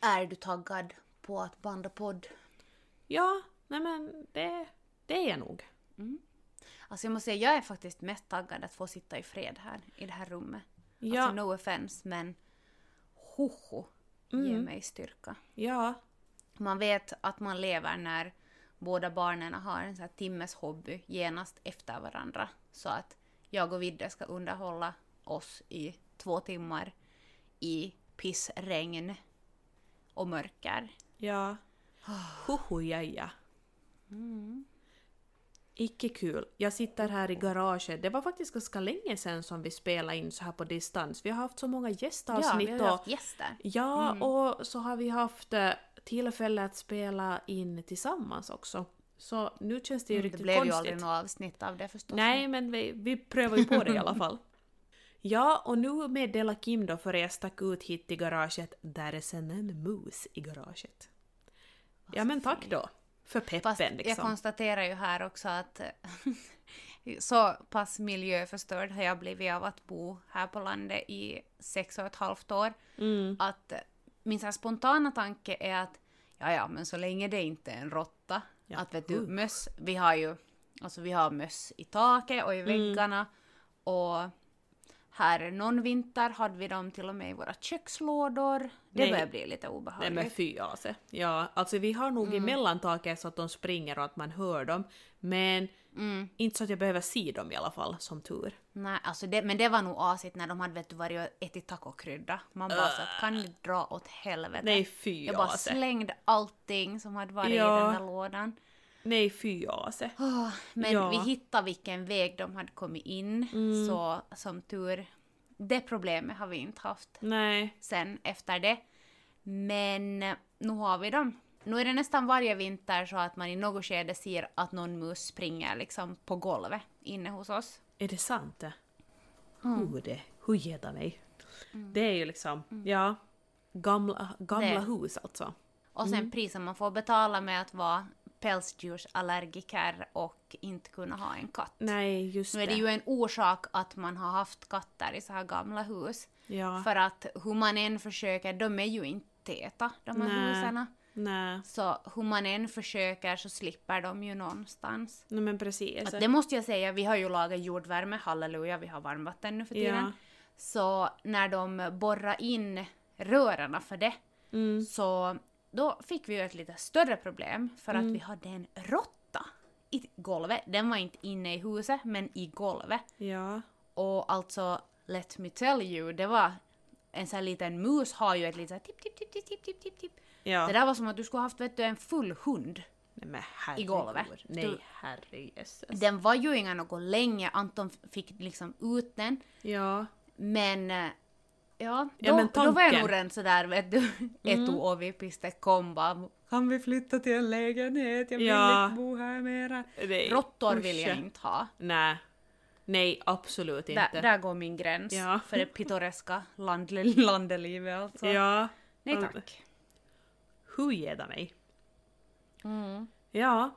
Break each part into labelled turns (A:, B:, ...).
A: Är du taggad på att banda podd?
B: Ja, nej men det, det är jag nog.
A: Alltså jag måste säga, jag är faktiskt mest taggad att få sitta i fred här i det här rummet.
B: Ja.
A: Alltså no offense men hoho ger
B: Mm.
A: mig styrka.
B: Ja,
A: Man vet att man lever när båda barnen har en sån här timmes hobby genast efter varandra. Så att jag och Vidde ska underhålla oss i två timmar i pissregn och mörker.
B: ja. Hoho jaja. Icke kul. Jag sitter här i garaget. Det var faktiskt ganska länge sedan som vi spelade in så här på distans. Vi har haft så många
A: Ja,
B: gästavsnitt
A: vi har ju haft gäster.
B: Ja, och så har vi haft eh, tillfälle att spela in tillsammans också. Så nu känns det ju
A: Mm, Det
B: riktigt
A: blev ju
B: konstigt.
A: aldrig något avsnitt av det förstås.
B: Nej, men vi, vi prövar ju på det i alla fall. Ja, och nu meddelar Kim då för jag stack ut hit till garaget, där är sen en mus i garaget. Ja men tack då. För peppen
A: Fast jag
B: liksom.
A: konstaterar ju här också att så pass miljöförstörd har jag blivit av att bo här på landet i sex och ett halvt år.
B: Mm.
A: Att min så spontana tanke är att ja, ja, men så länge det inte är en råtta.
B: Ja.
A: Att vet du, möss, vi har ju, alltså vi har möss i taket och i
B: Mm.
A: väggarna. Och här någon vinter hade vi dem till och med i våra kökslådor. Det
B: Nej.
A: börjar bli lite
B: Nej
A: obehagligt.
B: men fy Ase. Ja, alltså vi har nog i mellantaket så att de springer och att man hör dem. Men
A: Mm.
B: inte så att jag behöver se dem i alla fall, som tur.
A: Nej, alltså det, men det var nog asigt när de hade vet du, varit och ätit tacokrydda. Man bara så att kan ni dra åt helvete?
B: Nej fy
A: jag bara
B: Ase.
A: slängde allting som hade varit
B: Ja.
A: i den där lådan.
B: Nej fy Ase.
A: Åh, men
B: Ja.
A: vi hittade vilken väg de hade kommit in,
B: Mm.
A: så som tur. Det problemet har vi inte haft
B: Nej.
A: sen efter det. Men nu har vi dem. Nu är det nästan varje vinter så att man i något skede ser att någon mus springer liksom på golvet inne hos oss.
B: Är det sant det?
A: Mm.
B: Hur det? Hur geta mig? Det är ju liksom, ja, gamla, gamla
A: Det-
B: hus alltså.
A: Och sen priset man får betala med att vara pälsdjursallergiker och inte kunna ha en katt.
B: Nej, just
A: Nu är det ju en orsak att man har haft katter i så här gamla hus.
B: Ja.
A: För att hur man än försöker, de är ju inte täta de här
B: Nej.
A: husen.
B: Nej,
A: Så hur man än försöker så slipper de ju någonstans.
B: Nej men precis.
A: Att det måste jag säga, vi har ju lagat jordvärme, halleluja, vi har varmvatten nu för tiden.
B: Ja.
A: Så när de borrar in rören för det,
B: Mm.
A: så då fick vi ju ett lite större problem för
B: Mm.
A: att vi hade en råtta i golvet. Den var inte inne i huset, men i golvet.
B: Ja.
A: Och alltså, let me tell you, det var en sån här liten mus har ju ett litet tipp, tipp, tipp, tipp, tipp, tipp, tipp.
B: Ja.
A: Det där var som att du skulle haft vet du, en full hund.
B: Nej men herregud.
A: golvet.
B: Nej
A: Du-
B: herrejösses.
A: Den var ju inga något länge, Anton fick liksom ut den.
B: Ja.
A: Men eh, ja, då,
B: Ja, men
A: då var jag nog redan sådär vet du, piste kom bara kan vi flytta till en lägenhet, jag vill
B: Ja.
A: inte bo här mera.
B: Nej,
A: Råttor vill jag inte ha.
B: Nej. Nej, absolut inte.
A: Där, där går min gräns
B: Ja.
A: för det pittoreska landelivet alltså.
B: Ja.
A: Nej tack.
B: Hur geda mig?
A: Mm.
B: Ja.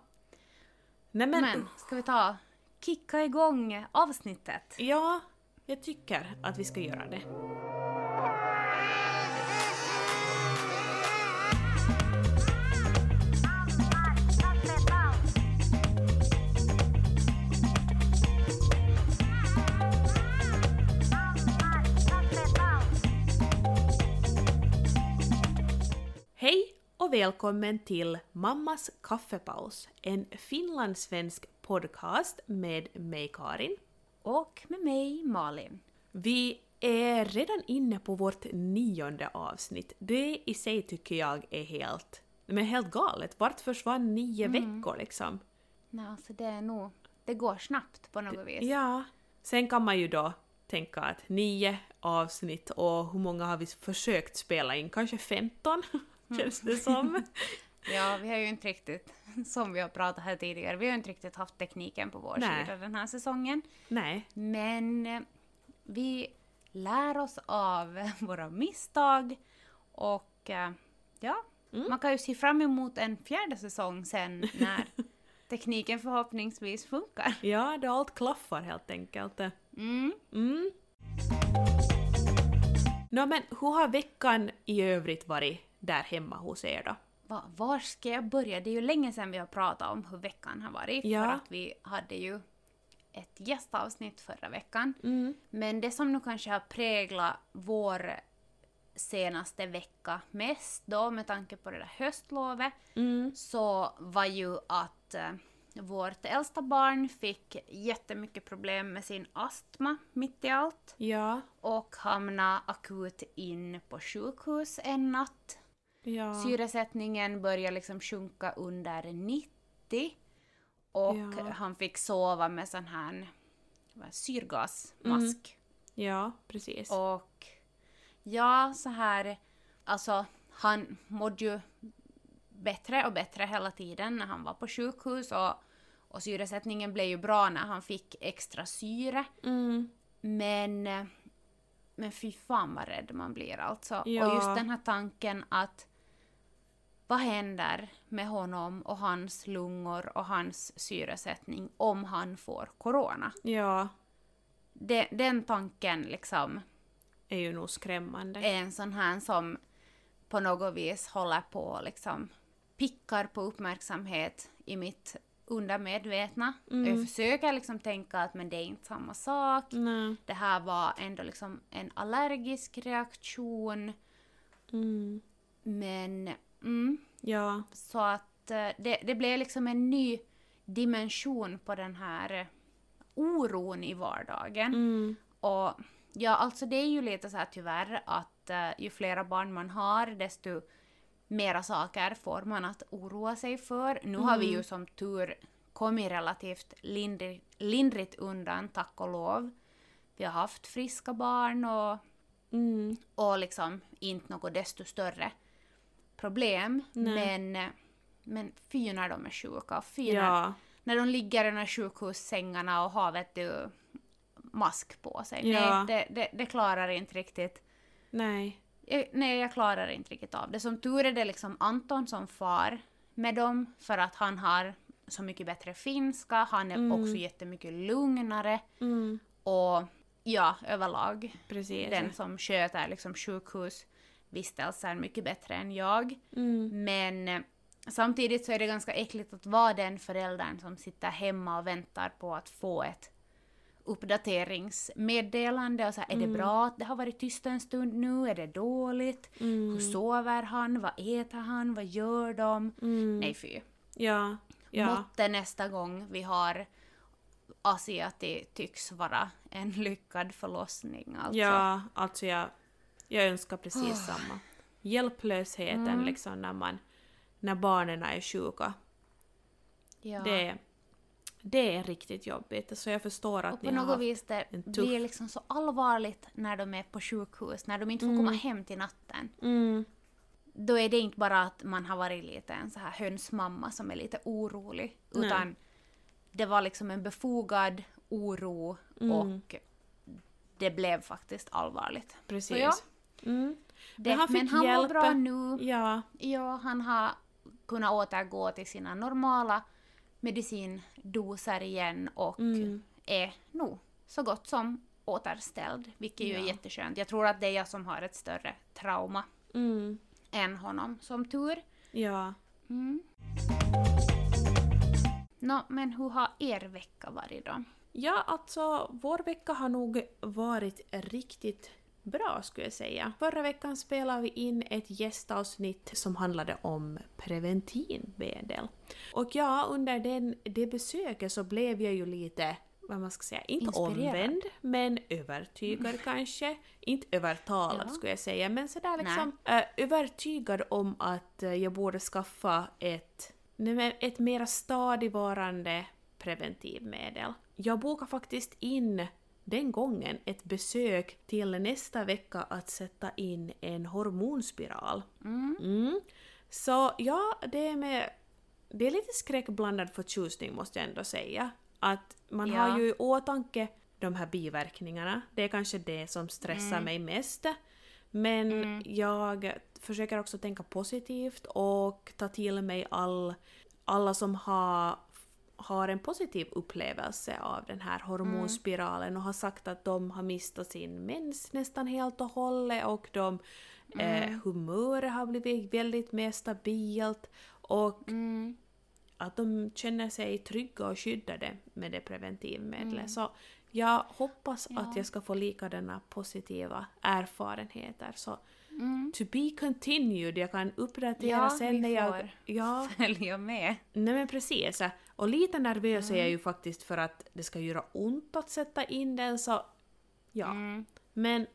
B: Nej men,
A: Men ska vi ta kicka igång avsnittet?
B: ja, jag tycker att vi ska göra det. Och välkommen till Mammas kaffepaus, en finlandssvensk podcast med mig Karin.
A: Och med mig Malin.
B: Vi är redan inne på vårt nionde avsnitt. Det i sig tycker jag är helt, men helt galet. Vart försvann nio veckor liksom?
A: Nej, alltså det är nog... Det går snabbt på något vis.
B: Ja. Sen kan man ju då tänka att nio avsnitt och hur många har vi försökt spela in? Kanske 15? Känns det som.
A: Ja, vi har ju inte riktigt, som vi har pratat här tidigare, vi har inte riktigt haft tekniken på vår
B: Nej.
A: sida den här säsongen.
B: Nej.
A: Men eh, vi lär oss av våra misstag och eh, ja,
B: Mm.
A: man kan ju se fram emot en fjärde säsong sen när tekniken förhoppningsvis funkar.
B: Ja, det allt klaffar helt enkelt.
A: Mm.
B: Mm. Nå men hur har veckan i övrigt varit? Där hemma hos er då?
A: Va, var ska jag börja? Det är ju länge sedan vi har pratat om hur veckan har varit.
B: Ja.
A: För att vi hade ju ett gästavsnitt förra veckan.
B: Mm.
A: Men det som nu kanske har präglat vår senaste vecka mest då med tanke på det där höstlovet
B: Mm.
A: så var ju att eh, vårt äldsta barn fick jättemycket problem med sin astma mitt i allt
B: Ja,
A: och hamnade akut in på sjukhus en natt.
B: Ja.
A: Syresättningen började liksom sjunka under 90 och
B: Ja.
A: han fick sova med sån här syrgasmask.
B: Ja, precis.
A: Och ja, så här, alltså han mådde ju bättre och bättre hela tiden när han var på sjukhus och, och syresättningen blev ju bra när han fick extra syre.
B: Mm.
A: Men, eh, men fy fan vad rädd man blir alltså.
B: Ja.
A: Och just den här tanken att vad händer med honom och hans lungor och hans syresättning om han får corona?
B: Ja,
A: Den, den tanken liksom
B: är ju nog skrämmande.
A: är en sån här som på något vis håller på liksom pickar på uppmärksamhet i mitt undermedvetna.
B: Mm.
A: Jag försöker liksom tänka att men det är inte samma sak.
B: Nej.
A: Det här var ändå liksom en allergisk reaktion.
B: Mm.
A: Men mm,
B: Ja,
A: så att eh, det, det blev liksom en ny dimension på den här eh, oron i vardagen.
B: mm.
A: Och ja, alltså det är ju lite så här tyvärr att eh, ju flera barn man har desto mera saker får man att oroa sig för. Nu har vi ju som tur kommit relativt lindrigt, lindrigt undan, tack och lov. Vi har haft friska barn och,
B: Mm.
A: och liksom inte något desto större problem.
B: Nej.
A: Men, men fy när de är sjuka fy när,
B: ja.
A: när de ligger i de här sjukhussängarna och har vet du, mask på sig.
B: Ja.
A: Nej, det, det, det klarar inte riktigt.
B: Nej.
A: Jag, nej, jag klarar inte riktigt av det. Som tur är det liksom Anton som far med dem för att han har så mycket bättre finska, han är
B: Mm.
A: också jättemycket lugnare
B: Mm.
A: och ja, överlag
B: Precis.
A: den som sköter liksom sjukhusvistelser mycket bättre än jag.
B: Mm.
A: Men eh, samtidigt så är det ganska äckligt att vara den föräldern som sitter hemma och väntar på att få ett uppdateringsmeddelande och så här, är det bra att det har varit tyst en stund nu? Är det dåligt?
B: Mm.
A: Hur sover han? Vad äter han? Vad gör de?
B: Mm.
A: Nej fy.
B: Ja. Ja.
A: Måtte nästa gång vi har Asi att det tycks vara en lyckad förlossning alltså.
B: Ja, alltså jag, jag önskar precis samma. Hjälplösheten
A: Mm.
B: liksom när man när barnen är sjuka.
A: Ja.
B: Det, det är riktigt jobbigt. Så jag förstår att
A: Och
B: ni har haft...
A: vis det
B: en tuff-
A: blir liksom så allvarligt när de är på sjukhus, när de inte får komma hem till natten.
B: Mm.
A: Då är det inte bara att man har varit lite en så här hönsmamma som är lite orolig,
B: Nej.
A: utan det var liksom en befogad oro
B: Mm.
A: och det blev faktiskt allvarligt.
B: Precis.
A: Så ja,
B: Mm.
A: det,
B: Men han
A: men
B: fick
A: han
B: hjälp.
A: mår bra nu.
B: Ja.
A: Ja, han har kunnat återgå till sina normala medicindoser igen och
B: Mm.
A: är nog så gott som återställd, vilket ju är jätteskönt. Jag tror att det är jag som har ett större trauma
B: Mm.
A: än honom, som tur.
B: Ja.
A: Mm. Nå, men hur har er vecka varit då?
B: Ja, alltså vår vecka har nog varit riktigt bra skulle jag säga. Förra veckan spelade vi in ett gästavsnitt som handlade om preventivmedel. Och ja, under den, det besöket så blev jag ju lite, vad man ska säga, inte
A: Inspirerad.
B: omvänd, men övertygad kanske. Inte övertalad
A: Ja.
B: skulle jag säga, men sådär
A: Nej.
B: liksom äh, övertygad om att äh, jag borde skaffa ett, nej, ett mera stadigvarande preventivmedel. Jag bokade faktiskt in den gången ett besök till nästa vecka att sätta in en hormonspiral.
A: Mm.
B: Mm. Så ja, det är med... Det är lite skräckblandad förtjusning måste jag ändå säga. Att man
A: Ja.
B: har ju i åtanke de här biverkningarna. Det är kanske det som stressar
A: Mm.
B: mig mest. Men
A: Mm.
B: jag försöker också tänka positivt och ta till mig all, alla som har, har en positiv upplevelse av den här hormonspiralen och har sagt att de har mistat sin mens nästan helt och hållet och de Eh, humöret har blivit väldigt mer stabilt och
A: Mm.
B: att de känner sig trygga och skyddade med det preventivmedlet.
A: Mm.
B: Så jag hoppas
A: Ja.
B: att jag ska få likadana positiva erfarenheter. Så
A: Mm.
B: to be continued, jag kan uppdatera
A: Ja,
B: sen när jag...
A: får.
B: Ja,
A: Följa med.
B: nej men precis. Och lite nervös är jag
A: Mm.
B: ju faktiskt för att det ska göra ont att sätta in den så... Ja.
A: Mm.
B: Men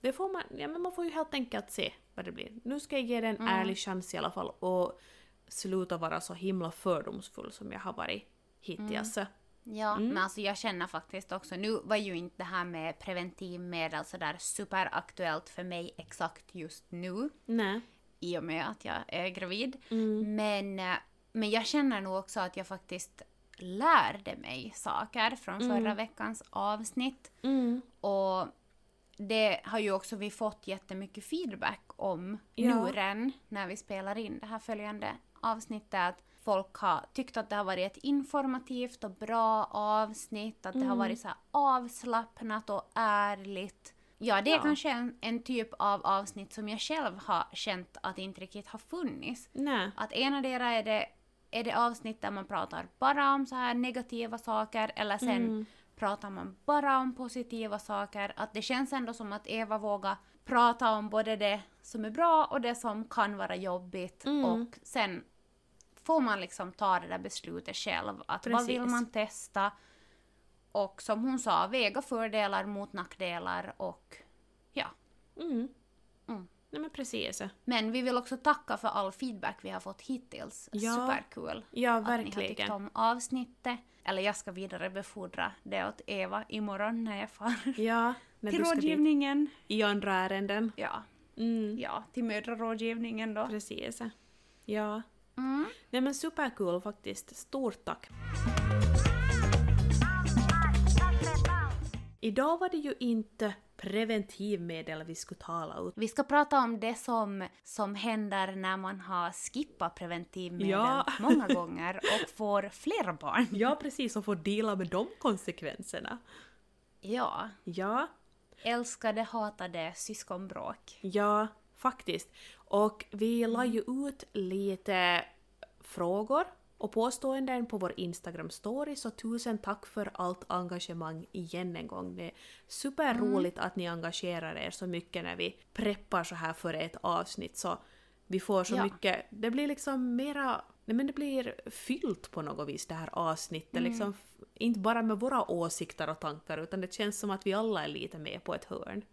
B: det får man, ja, men man får ju helt enkelt se vad det blir. Nu ska jag ge det en
A: Mm.
B: ärlig chans i alla fall och sluta vara så himla fördomsfull som jag har varit hittills.
A: Ja,
B: Mm.
A: men alltså jag känner faktiskt också, nu var ju inte det här med preventivmedel sådär superaktuellt för mig exakt just nu
B: Nej.
A: i och med att jag är gravid.
B: Mm.
A: Men, eh, men jag känner nog också att jag faktiskt lärde mig saker från förra
B: Mm.
A: veckans avsnitt.
B: Mm.
A: Och det har ju också vi fått jättemycket feedback om
B: Ja.
A: nu redan när vi spelar in det här följande avsnittet. Att folk har tyckt att det har varit ett informativt och bra avsnitt, att det har
B: Mm.
A: varit så avslappnat och ärligt. Ja, det är
B: Ja.
A: kanske en, en typ av avsnitt som jag själv har känt att inte riktigt har funnits.
B: Nej.
A: Att enadera är det, är det avsnitt där man pratar bara om så här negativa saker eller sen
B: Mm.
A: pratar man bara om positiva saker. Att det känns ändå som att Eva vågar prata om både det som är bra och det som kan vara jobbigt.
B: Mm.
A: Och sen får man liksom ta det där beslutet själv. Att vad vill
B: Precis.
A: man testa? Och som hon sa, väga fördelar mot nackdelar och ja.
B: Mm.
A: Mm.
B: Nej men precis.
A: Men vi vill också tacka för all feedback vi har fått hittills.
B: Ja.
A: Superkul
B: Ja,
A: att ni har tyckt
B: verkligen.
A: om avsnittet. Eller jag ska vidarebefordra det åt Eva imorgon när jag far
B: Ja, när
A: till rådgivningen.
B: i andra ärenden.
A: Ja,
B: Mm.
A: ja, till mödrarådgivningen då.
B: Precis. Ja.
A: Mm.
B: Nej men supercool faktiskt. Stort tack. Idag var det ju inte preventivmedel vi skulle tala ut.
A: Vi ska prata om det som, som händer när man har skippat preventivmedel
B: Ja.
A: många gånger och får flera barn.
B: Ja, precis, och få dela med de konsekvenserna.
A: Ja,
B: Ja,
A: älskade, hatade syskonbråk.
B: ja, faktiskt. Och vi la ju ut lite frågor och påståenden på vår Instagram-story, så tusen tack för allt engagemang igen en gång. Det är superroligt att ni engagerar er så mycket när vi preppar så här för ett avsnitt, så vi får så
A: Ja.
B: mycket, det blir liksom mera, nej men det blir fyllt på något vis det här avsnittet, liksom f- inte bara med våra åsikter och tankar utan det känns som att vi alla är lite med på ett hörn.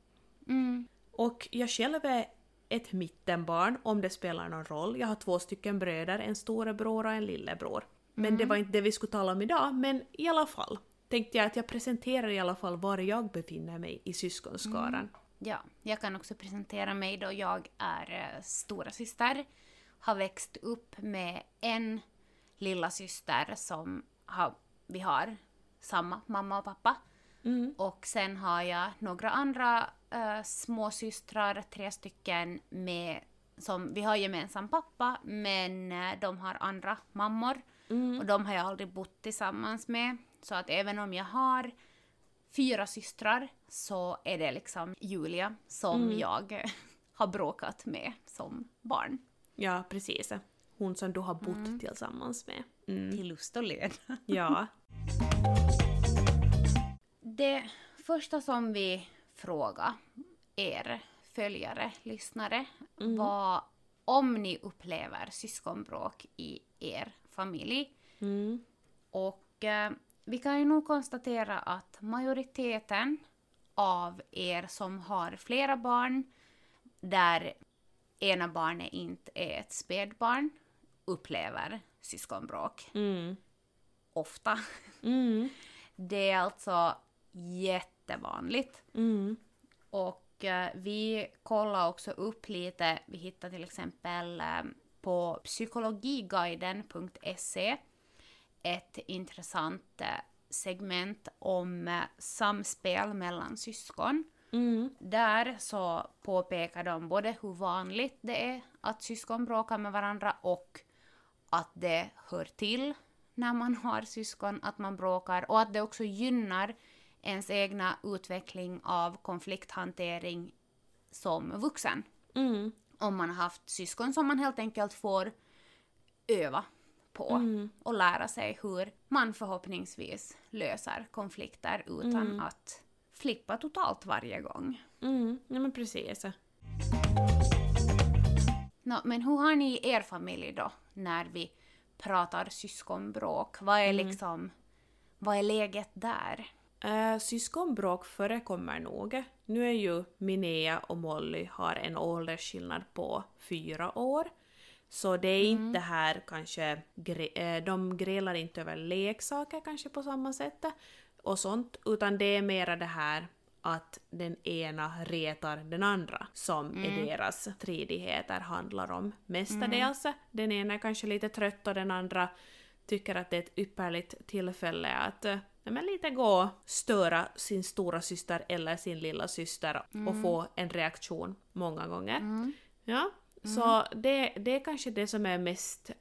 A: Mm.
B: Och jag själv är ett mittenbarn, om det spelar någon roll. Jag har två stycken bröder, en storebror och en lillebror. Men det var inte det vi skulle tala om idag, men i alla fall tänkte jag att jag presenterar i alla fall var jag befinner mig i syskonskaran.
A: Ja, jag kan också presentera mig då jag är eh, stora syster. Har växt upp med en lilla syster som har, vi har samma mamma och pappa.
B: Mm.
A: Och sen har jag några andra uh, småsystrar, tre stycken med som vi har gemensam pappa men eh, de har andra mammor.
B: Mm.
A: Och de har jag aldrig bott tillsammans med. Så att även om jag har fyra systrar så är det liksom Julia som
B: Mm.
A: jag har bråkat med som barn.
B: Ja, precis. Hon som du har bott tillsammans med. Mm.
A: Till lust och led.
B: Ja.
A: Det första som vi frågar er följare, lyssnare, var om ni upplever syskonbråk i er familj.
B: Mm.
A: Och eh, vi kan ju nog konstatera att majoriteten av er som har flera barn, där ena barnet inte är ett spädbarn, upplever syskonbråk
B: Mm.
A: ofta.
B: Mm.
A: Det är alltså jättevanligt.
B: Mm.
A: Och eh, vi kollar också upp lite, vi hittar till exempel eh, på psykologiguiden.se ett intressant eh, segment om eh, samspel mellan syskon.
B: Mm.
A: Där så påpekar de både hur vanligt det är att syskon bråkar med varandra och att det hör till när man har syskon att man bråkar och att det också gynnar ens egna utveckling av konflikthantering som vuxen.
B: Mm.
A: om man har haft syskon som man helt enkelt får öva på
B: Mm.
A: och lära sig hur man förhoppningsvis löser konflikter utan att flippa totalt varje gång.
B: Mm. Ja men precis.
A: Nå, men hur har ni i er familj då när vi pratar syskonbråk? Vad är liksom, vad är läget där?
B: Äh, syskonbråk förekommer nog. Nu är ju Minea och Molly har en åldersskillnad på fyra år. Så det är inte här kanske, eh, de grälar inte över leksaker kanske på samma sätt och sånt, utan det är mera det här att den ena retar den andra som är deras stridigheter handlar om mestadels. Den ena är kanske lite trött och den andra tycker att det är ett ypperligt tillfälle att eh, men lite gå och störa sin stora syster eller sin lilla syster och få en reaktion många gånger. Ja, så det, det är kanske det som är mest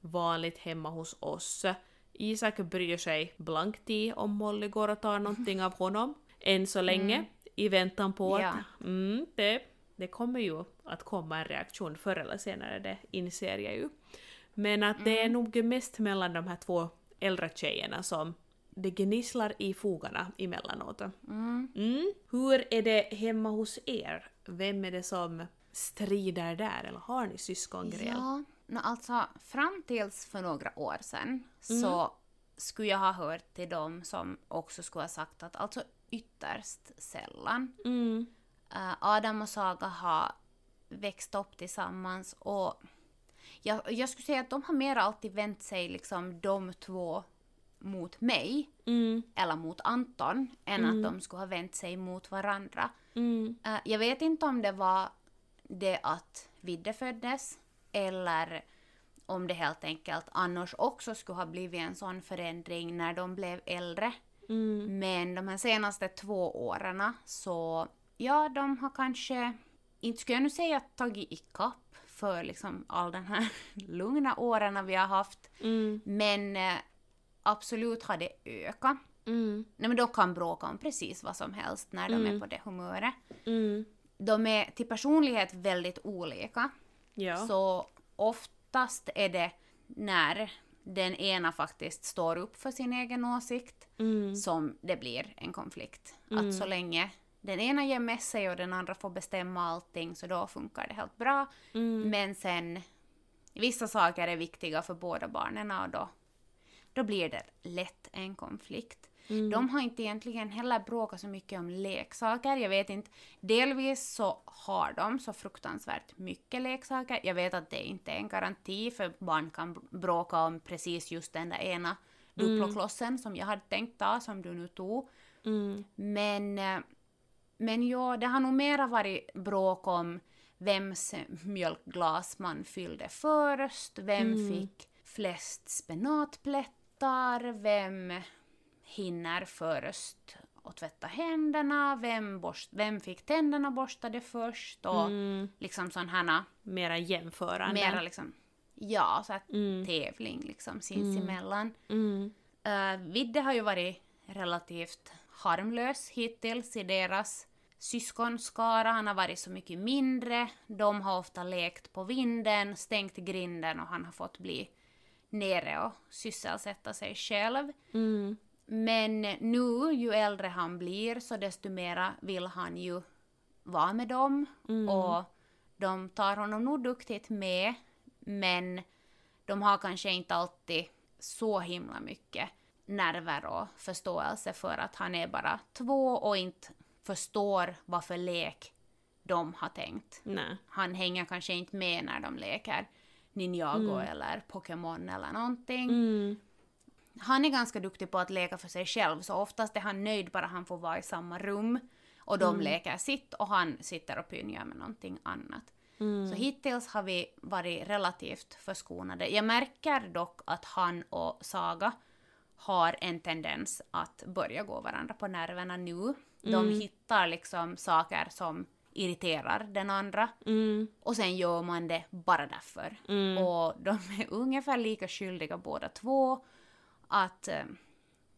B: vanligt hemma hos oss. Isak bryr sig blankt i om Molly går och tar någonting av honom. Än så länge, i väntan på
A: Ja.
B: att mm, det, det kommer ju att komma en reaktion förr eller senare, det inser jag ju. Men att det är nog mest mellan de här två äldre tjejerna som det gnisslar i fogarna emellanåt. Mm. Hur är det hemma hos er? Vem är det som strider där, eller har ni syskongräl?
A: Ja, nå, alltså fram tills för några år sedan
B: Mm.
A: så skulle jag ha hört till dem som också skulle ha sagt att alltså ytterst sällan.
B: Mm.
A: Eh, Adam och Saga har växt upp tillsammans och jag, jag skulle säga att de har mer alltid vänt sig liksom de två mot mig
B: Mm.
A: eller mot Anton än att de skulle ha vänt sig mot varandra.
B: Mm.
A: Eh, jag vet inte om det var det att Vidde föddes eller om det helt enkelt annars också skulle ha blivit en sån förändring när de blev äldre.
B: Mm.
A: Men de här senaste två åren så, ja, de har kanske, inte skulle jag nu säga tagit ikapp för liksom all den här lugna åren vi har haft,
B: Mm.
A: men eh, absolut har det ökat.
B: Mm.
A: Nej men de kan bråka om precis vad som helst när de är på det humöret.
B: Mm.
A: De är till personlighet väldigt olika.
B: Ja.
A: Så oftast är det när den ena faktiskt står upp för sin egen åsikt
B: Mm.
A: som det blir en konflikt. Att så länge den ena ger med sig och den andra får bestämma allting så då funkar det helt bra.
B: Mm.
A: Men sen vissa saker är viktiga för båda barnen och då, då blir det lätt en konflikt.
B: Mm.
A: De har inte egentligen heller bråkat så mycket om leksaker. Jag vet inte. Delvis så har de så fruktansvärt mycket leksaker. Jag vet att det inte är en garanti för barn kan bråka om precis just den där ena Duplo-klossen som jag hade tänkt ta, som du nu tog.
B: Mm.
A: Men, eh, men ja, det har nog mera varit bråk om vems mjölkglas man fyllde först, vem fick flest spenatplättar, vem hinner först och tvätta händerna, vem, borst, vem fick tänderna borstade först och
B: Mm.
A: liksom sådana
B: Mera jämförande.
A: mera liksom, ja, så att
B: Mm.
A: tävling liksom sinsemellan.
B: Mm.
A: Uh, Vidde har ju varit relativt harmlös hittills i deras syskonskara. Han har varit så mycket mindre. De har ofta lekt på vinden, stängt grinden och han har fått bli nere och sysselsätta sig själv.
B: Mm.
A: Men nu, ju äldre han blir, så desto mera vill han ju vara med dem. Och de tar honom nog duktigt med, men de har kanske inte alltid så himla mycket nerver och förståelse för att han är bara två och inte förstår vad för lek de har tänkt.
B: Nej.
A: Han hänger kanske inte med när de leker Ninjago eller Pokémon eller någonting
B: Mm.
A: han är ganska duktig på att leka för sig själv, så oftast är han nöjd bara han får vara i samma rum och de leker sitt och han sitter och pynjar med någonting annat. Så hittills har vi varit relativt förskonade. Jag märker dock att han och Saga har en tendens att börja gå varandra på nerverna nu. De hittar liksom saker som irriterar den andra
B: Mm.
A: och sen gör man det bara därför. Och de är ungefär lika skyldiga båda två. Att eh,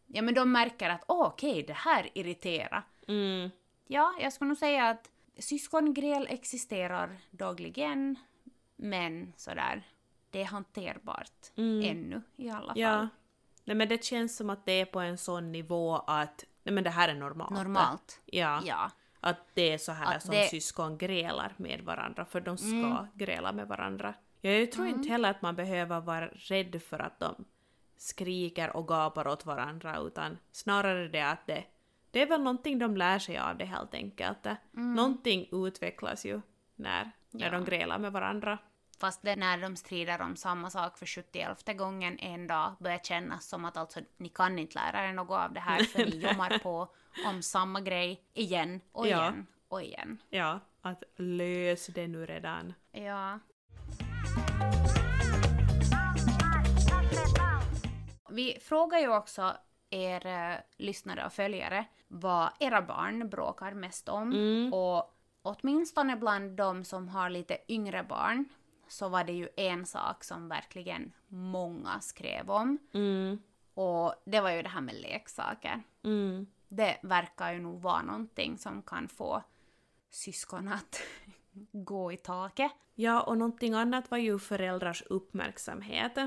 A: ja, men de märker att åh, okej, det här irriterar.
B: Mm.
A: Ja, jag skulle nog säga att syskongräl existerar dagligen, men sådär, det är hanterbart ännu i alla fall.
B: Mm. Ja. Nej men det känns som att det är på en sån nivå att nej men det här är normalt.
A: Normalt.
B: Ja.
A: Ja.
B: Att det är så här
A: Att
B: som
A: det-
B: syskon grälar med varandra, för de ska
A: Mm.
B: gräla med varandra. Ja, Jag tror inte heller att man behöver vara rädd för att de skriker och gapar åt varandra, utan snarare det att det, det är väl någonting de lär sig av det helt enkelt. Någonting utvecklas ju när, när
A: Mm. Ja.
B: de grälar med varandra.
A: Fast det när de strider om samma sak för 71 gången en dag börjar kännas som att alltså ni kan inte lära er något av det här för ni jommar på om samma grej igen och
B: Ja.
A: igen och igen.
B: Ja, att lös det nu redan.
A: Ja. Vi frågar ju också er eh, lyssnare och följare vad era barn bråkar mest om. Och åtminstone bland de som har lite yngre barn så var det ju en sak som verkligen många skrev om.
B: Mm,
A: Och det var ju det här med leksaker.
B: mm,
A: Det verkar ju nog vara någonting som kan få syskon att gå i taket.
B: Ja, och någonting annat var ju föräldrars uppmärksamhet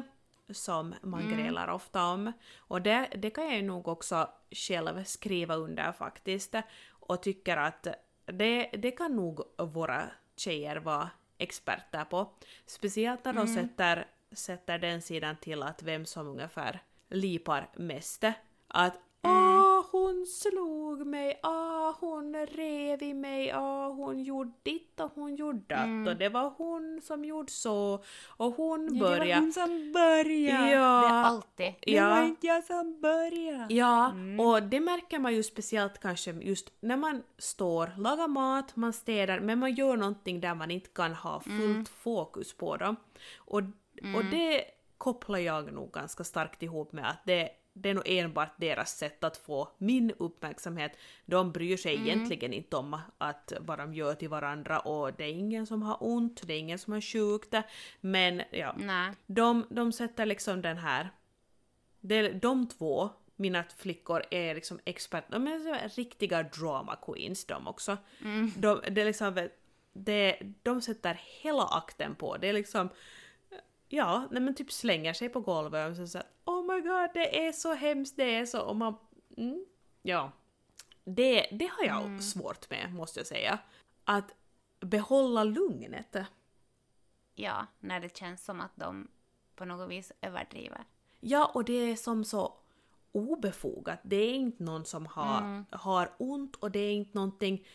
B: som man
A: Mm.
B: grälar ofta om. Och det, det kan jag ju nog också själv skriva under faktiskt och tycker att det, det kan nog våra tjejer vara experter på. Speciellt när de
A: Mm.
B: sätter, sätter den sidan till att vem som ungefär lipar mest. Att
A: Mm.
B: Åh, hon slog mig, åh, hon rev i mig, åh, hon gjorde ditt och hon gjorde datt och det var hon som gjorde så och hon började.
A: som började.
B: Ja.
A: Det är alltid.
B: Ja.
A: inte jag som började.
B: Ja, och det märker man ju speciellt kanske just när man står, lagar mat, man städar, men man gör någonting där man inte kan ha fullt fokus på dem. Och, och det kopplar jag nog ganska starkt ihop med att det, det är nog enbart deras sätt att få min uppmärksamhet. De bryr sig egentligen inte om att vad de gör till varandra och det är ingen som har ont, det är ingen som har sjukt, men ja,
A: Nej.
B: de, de sätter liksom den här... Det, de två, mina flickor, är liksom experter. De är riktiga drama queens de också. De, det är liksom, det, de sätter hela akten på. Det är liksom... Ja, nej men typ slänger sig på golvet och så säger Oh my god, det är så hemskt, det är så... Och man... Mm, ja. Det, det har jag svårt med, måste jag säga. Att behålla lugnet.
A: Ja, när det känns som att de på något vis överdriver.
B: Ja, och det är som så obefogat. Det är inte någon som har, har ont och det är inte någonting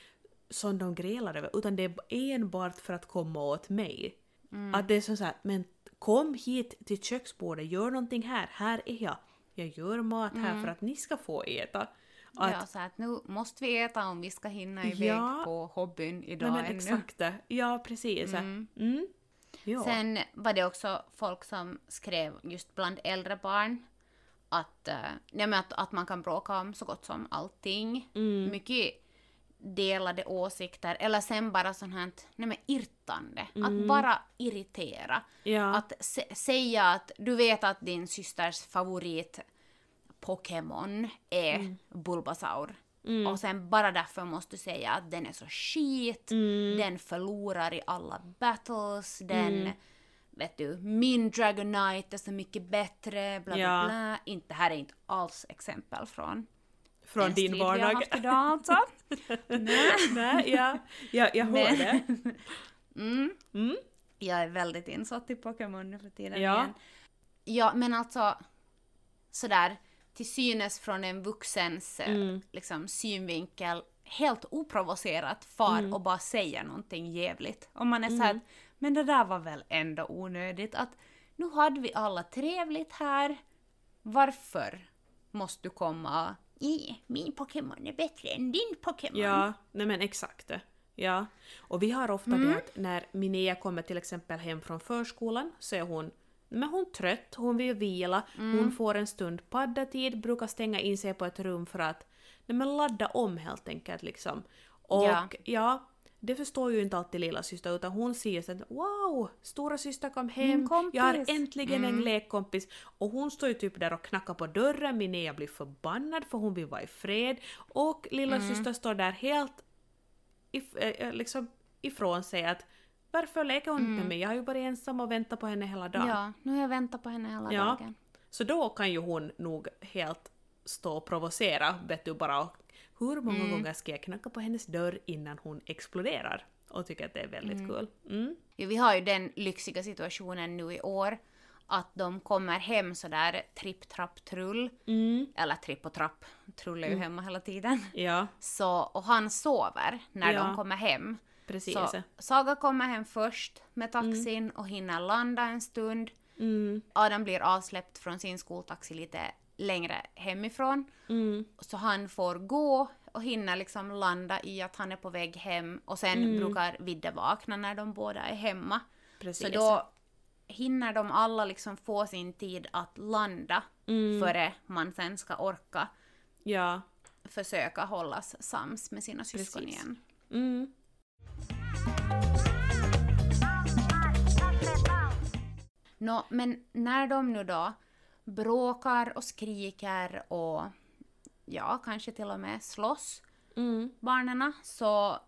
B: som de grälar över, utan det är enbart för att komma åt mig. Att det är som så här, men kom hit till köksbordet, gör någonting här, här är jag. Jag gör mat här för att ni ska få äta. Att,
A: Ja, så att nu måste vi äta om vi ska hinna iväg
B: Ja.
A: på hobbyn idag
B: men
A: ännu.
B: exakt det. Ja, precis. Mm. Ja.
A: Sen var det också folk som skrev just bland äldre barn att, uh, nej men att, att man kan bråka om så gott som allting.
B: Mm.
A: Mycket delade åsikter eller sen bara sånt här nej men irrtande.
B: Mm.
A: Att bara irritera.
B: ja.
A: Att sä- säga att du vet att din systers favorit Pokémon är
B: Mm.
A: Bulbasaur. Och sen bara därför måste du säga att den är så skit,
B: Mm.
A: den förlorar i alla battles, den vet du, min Dragonite är så mycket bättre, bla bla
B: Ja.
A: bla. Inte, här är inte alls exempel från
B: Från
A: en
B: din
A: strid vi har
B: vardag.
A: haft idag alltså. Nej.
B: Nej, ja. ja, jag hör det.
A: Mm.
B: Mm.
A: Jag är väldigt insatt i Pokémon nu för tiden
B: Ja.
A: igen. Ja, men alltså sådär till synes från en vuxens eh,
B: Mm.
A: liksom, synvinkel helt oprovocerat far
B: Mm.
A: och bara säger någonting jävligt. Om man är såhär att, men det där var väl ändå onödigt att nu hade vi alla trevligt här. Varför måste du komma "Ih, min Pokémon är bättre än din Pokémon.
B: Ja, nej men exakt. det. Ja. Och vi har ofta
A: Mm.
B: det att när Minea kommer till exempel hem från förskolan så är hon men hon är trött, hon vill vila,
A: Mm.
B: hon får en stund paddatid, brukar stänga in sig på ett rum för att nej men ladda om helt enkelt liksom. Och
A: Ja.
B: ja, det förstår ju inte alltid lilla syster utan hon ser att wow, stora syster kom hem,
A: Min kompis."
B: jag har äntligen
A: Mm.
B: en lekkompis. Och hon står ju typ där och knackar på dörren, Minea blir förbannad för hon vill vara i fred. Och lilla
A: Mm.
B: syster står där helt if, äh, liksom ifrån sig att varför leker hon inte med mig? Jag har ju varit ensam och väntat på henne hela dagen.
A: Ja, nu har jag väntat på henne hela
B: Ja.
A: dagen.
B: Så då kan ju hon nog helt stå och provocera, vet du bara hur många
A: Mm.
B: gånger ska jag knacka på hennes dörr innan hon exploderar? Och tycker att det är väldigt kul. Mm.
A: Jo, vi har ju den lyxiga situationen nu i år att de kommer hem sådär tripp, trapp, trull.
B: Mm.
A: Eller tripp och trapp, trull är ju hemma hela tiden.
B: Ja,
A: Så, och han sover när
B: Ja.
A: de kommer hem.
B: precis.
A: Så Saga kommer hem först med taxin och hinner landa en stund.
B: Mm.
A: Adam blir avsläppt från sin skoltaxi lite längre hemifrån.
B: Mm.
A: Så han får gå och hinner liksom landa i att han är på väg hem och sen
B: Mm.
A: brukar Vidde vakna när de båda är hemma.
B: Precis.
A: Så då hinner de alla liksom få sin tid att landa
B: Mm.
A: före man sen ska orka
B: Ja.
A: försöka hållas sams med sina syskon
B: Precis.
A: igen.
B: Mm.
A: Nå, men när de nu då bråkar och skriker och ja, kanske till och med slåss,
B: Mm.
A: barnen, så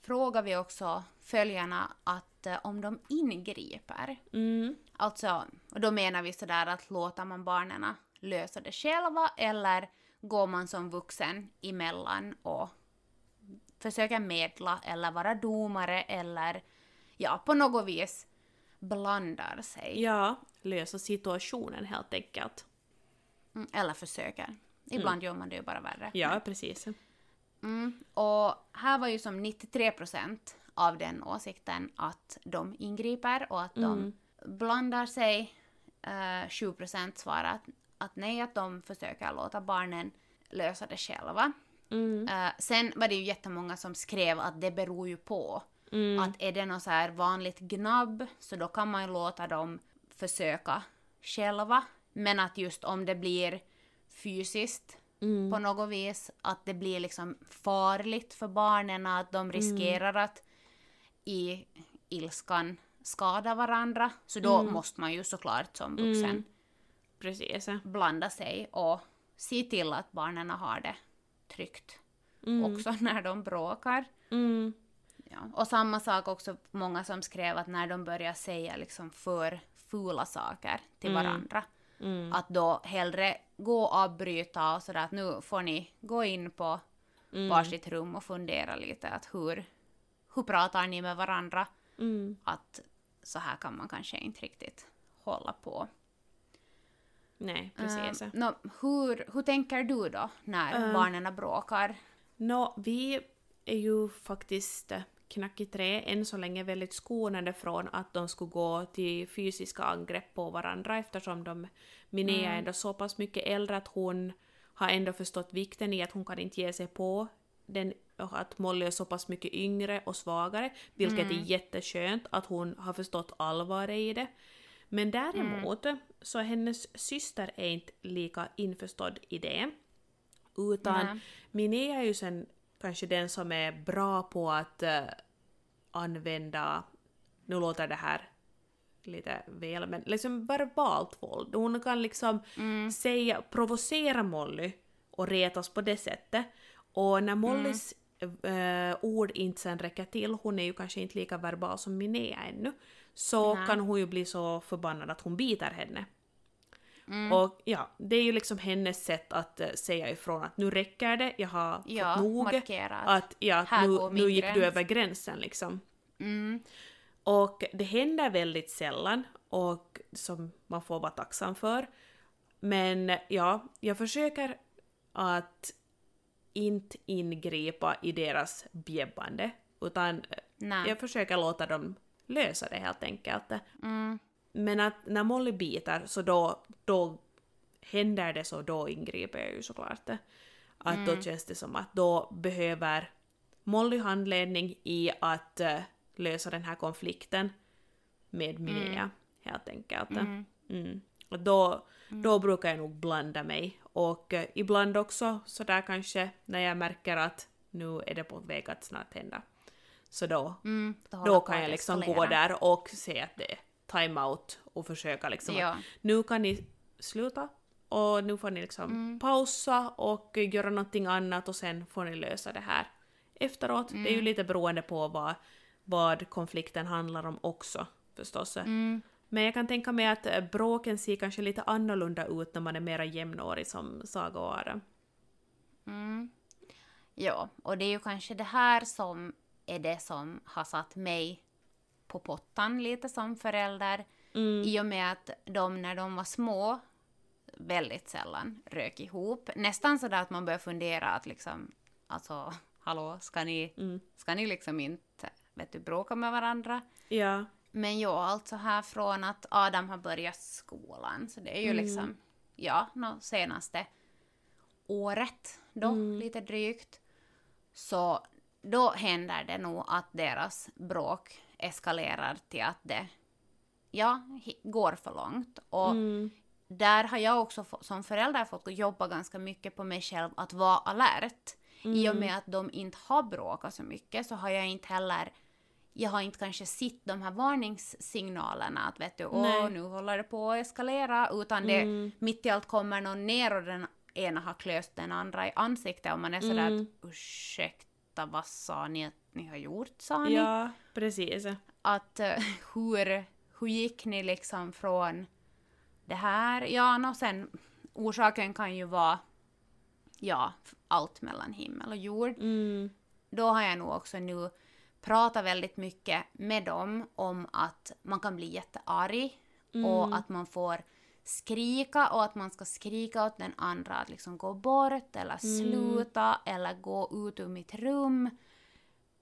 A: frågar vi också följarna att eh, om de ingriper.
B: Mm.
A: Alltså, och då menar vi sådär att låter man barnen lösa det själva eller går man som vuxen emellan och försöker medla eller vara domare eller ja, på något vis blandar sig.
B: Ja, lösa situationen helt enkelt.
A: Mm, eller försöker. Ibland gör man det ju bara värre.
B: Ja, precis.
A: Mm, och här var ju som 93% av den åsikten att de ingriper och att de blandar sig. Uh, 7% svarar att, att nej, att de försöker låta barnen lösa det själva.
B: Mm.
A: Eh, sen var det ju jättemånga som skrev att det beror ju på.
B: Mm.
A: Att är det något så här vanligt gnabb så då kan man ju låta dem försöka själva. Men att just om det blir fysiskt
B: Mm.
A: på något vis, att det blir liksom farligt för barnen, att de riskerar att i ilskan skada varandra. Så då måste man ju såklart som vuxen
B: Precis.
A: blanda sig och se till att barnen har det tryggt också när de bråkar.
B: Mm.
A: Ja. Och samma sak också, många som skrev att när de börjar säga liksom för fula saker till varandra,
B: Mm.
A: att då hellre gå och avbryta och sådär att nu får ni gå in på
B: Mm.
A: varsitt rum och fundera lite att hur, hur pratar ni med varandra?
B: Mm.
A: Att så här kan man kanske inte riktigt hålla på.
B: Nej, precis.
A: Um, nå, hur, hur tänker du då när
B: Ehm.
A: barnen bråkar?
B: Nå, vi är ju faktiskt knack i trä än så länge väldigt skonade från att de skulle gå till fysiska angrepp på varandra eftersom de, Minnea är ändå så pass mycket äldre att hon har ändå förstått vikten i att hon kan inte ge sig på den, och att Molly är så pass mycket yngre och svagare, vilket är jätteskönt att hon har förstått allvaret i det. Men däremot så hennes syster är inte lika införstådd i det. Utan
A: Nej.
B: Minnea är ju sen kanske den som är bra på att eh, använda, nu låter det här lite väl, men liksom verbalt våld. Hon kan liksom säga, provocera Molly och retas på det sättet. Och när Mollys eh, ord inte sen räcker till, hon är ju kanske inte lika verbal som Minnea ännu, så
A: Nej.
B: kan hon ju bli så förbannad att hon biter henne.
A: Mm.
B: Och ja, det är ju liksom hennes sätt att eh, säga ifrån att nu räcker det, jag har
A: Ja,
B: fått nog.
A: markera att
B: Att ja,
A: här
B: nu, nu gick
A: gräns.
B: du över gränsen liksom.
A: Mm.
B: Och det händer väldigt sällan och som man får vara tacksam för. Men ja, jag försöker att inte ingripa i deras bjäbbande utan eh,
A: Nej.
B: jag försöker låta dem lösa det helt enkelt.
A: Mm.
B: Men att när Molly biter så då, då händer det så då ingriper jag ju såklart. Att då känns det som att då behöver Molly handledning i att eh, lösa den här konflikten med Minnea helt enkelt.
A: Mm.
B: Mm. Och då, då brukar jag nog blanda mig. Och eh, ibland också sådär kanske när jag märker att nu är det på väg att snart hända. Så då,
A: Mm.
B: Då
A: på
B: kan jag liksom gå där och se att det time-out och försöka liksom
A: Ja.
B: att nu kan ni sluta och nu får ni liksom
A: Mm.
B: pausa och göra någonting annat och sen får ni lösa det här efteråt. Det är ju lite beroende på vad, vad konflikten handlar om också förstås.
A: Mm.
B: Men jag kan tänka mig att bråken ser kanske lite annorlunda ut när man är mera jämnårig som Saga och Adam.
A: Mm. Ja, och det är ju kanske det här som är det som har satt mig på pottan lite som förälder.
B: Mm.
A: I och med att de när de var små väldigt sällan rök ihop. Nästan sådär att man börjar fundera att liksom, alltså hallå, ska ni,
B: Mm.
A: ska ni liksom inte, vet du, bråka med varandra?
B: Ja.
A: Men ja, alltså här från att Adam har börjat skolan, så det är ju
B: Mm.
A: liksom, ja, no, senaste året då,
B: Mm.
A: lite drygt. Så då händer det nog att deras bråk eskalerar till att det, ja, går för långt. Och
B: Mm.
A: där har jag också som förälder fått jobba ganska mycket på mig själv att vara alert. I och med att de inte har bråkat så mycket så har jag inte heller jag har inte kanske sett de här varningssignalerna att vet du, åh nu håller det på att eskalera utan det
B: Mm.
A: mitt i allt kommer någon ner och den ena har klöst den andra i ansiktet och man är sådär
B: Mm.
A: att ursäkta vad sa ni att ni har gjort sa ni?
B: Ja, precis.
A: att eh, hur, hur gick ni liksom från det här? Ja, och sen orsaken kan ju vara ja, allt mellan himmel och jord.
B: Mm.
A: Då har jag nog också nu pratat väldigt mycket med dem om att man kan bli jättearg och att man får skrika och att man ska skrika åt den andra att liksom gå bort eller sluta eller gå ut ur mitt rum.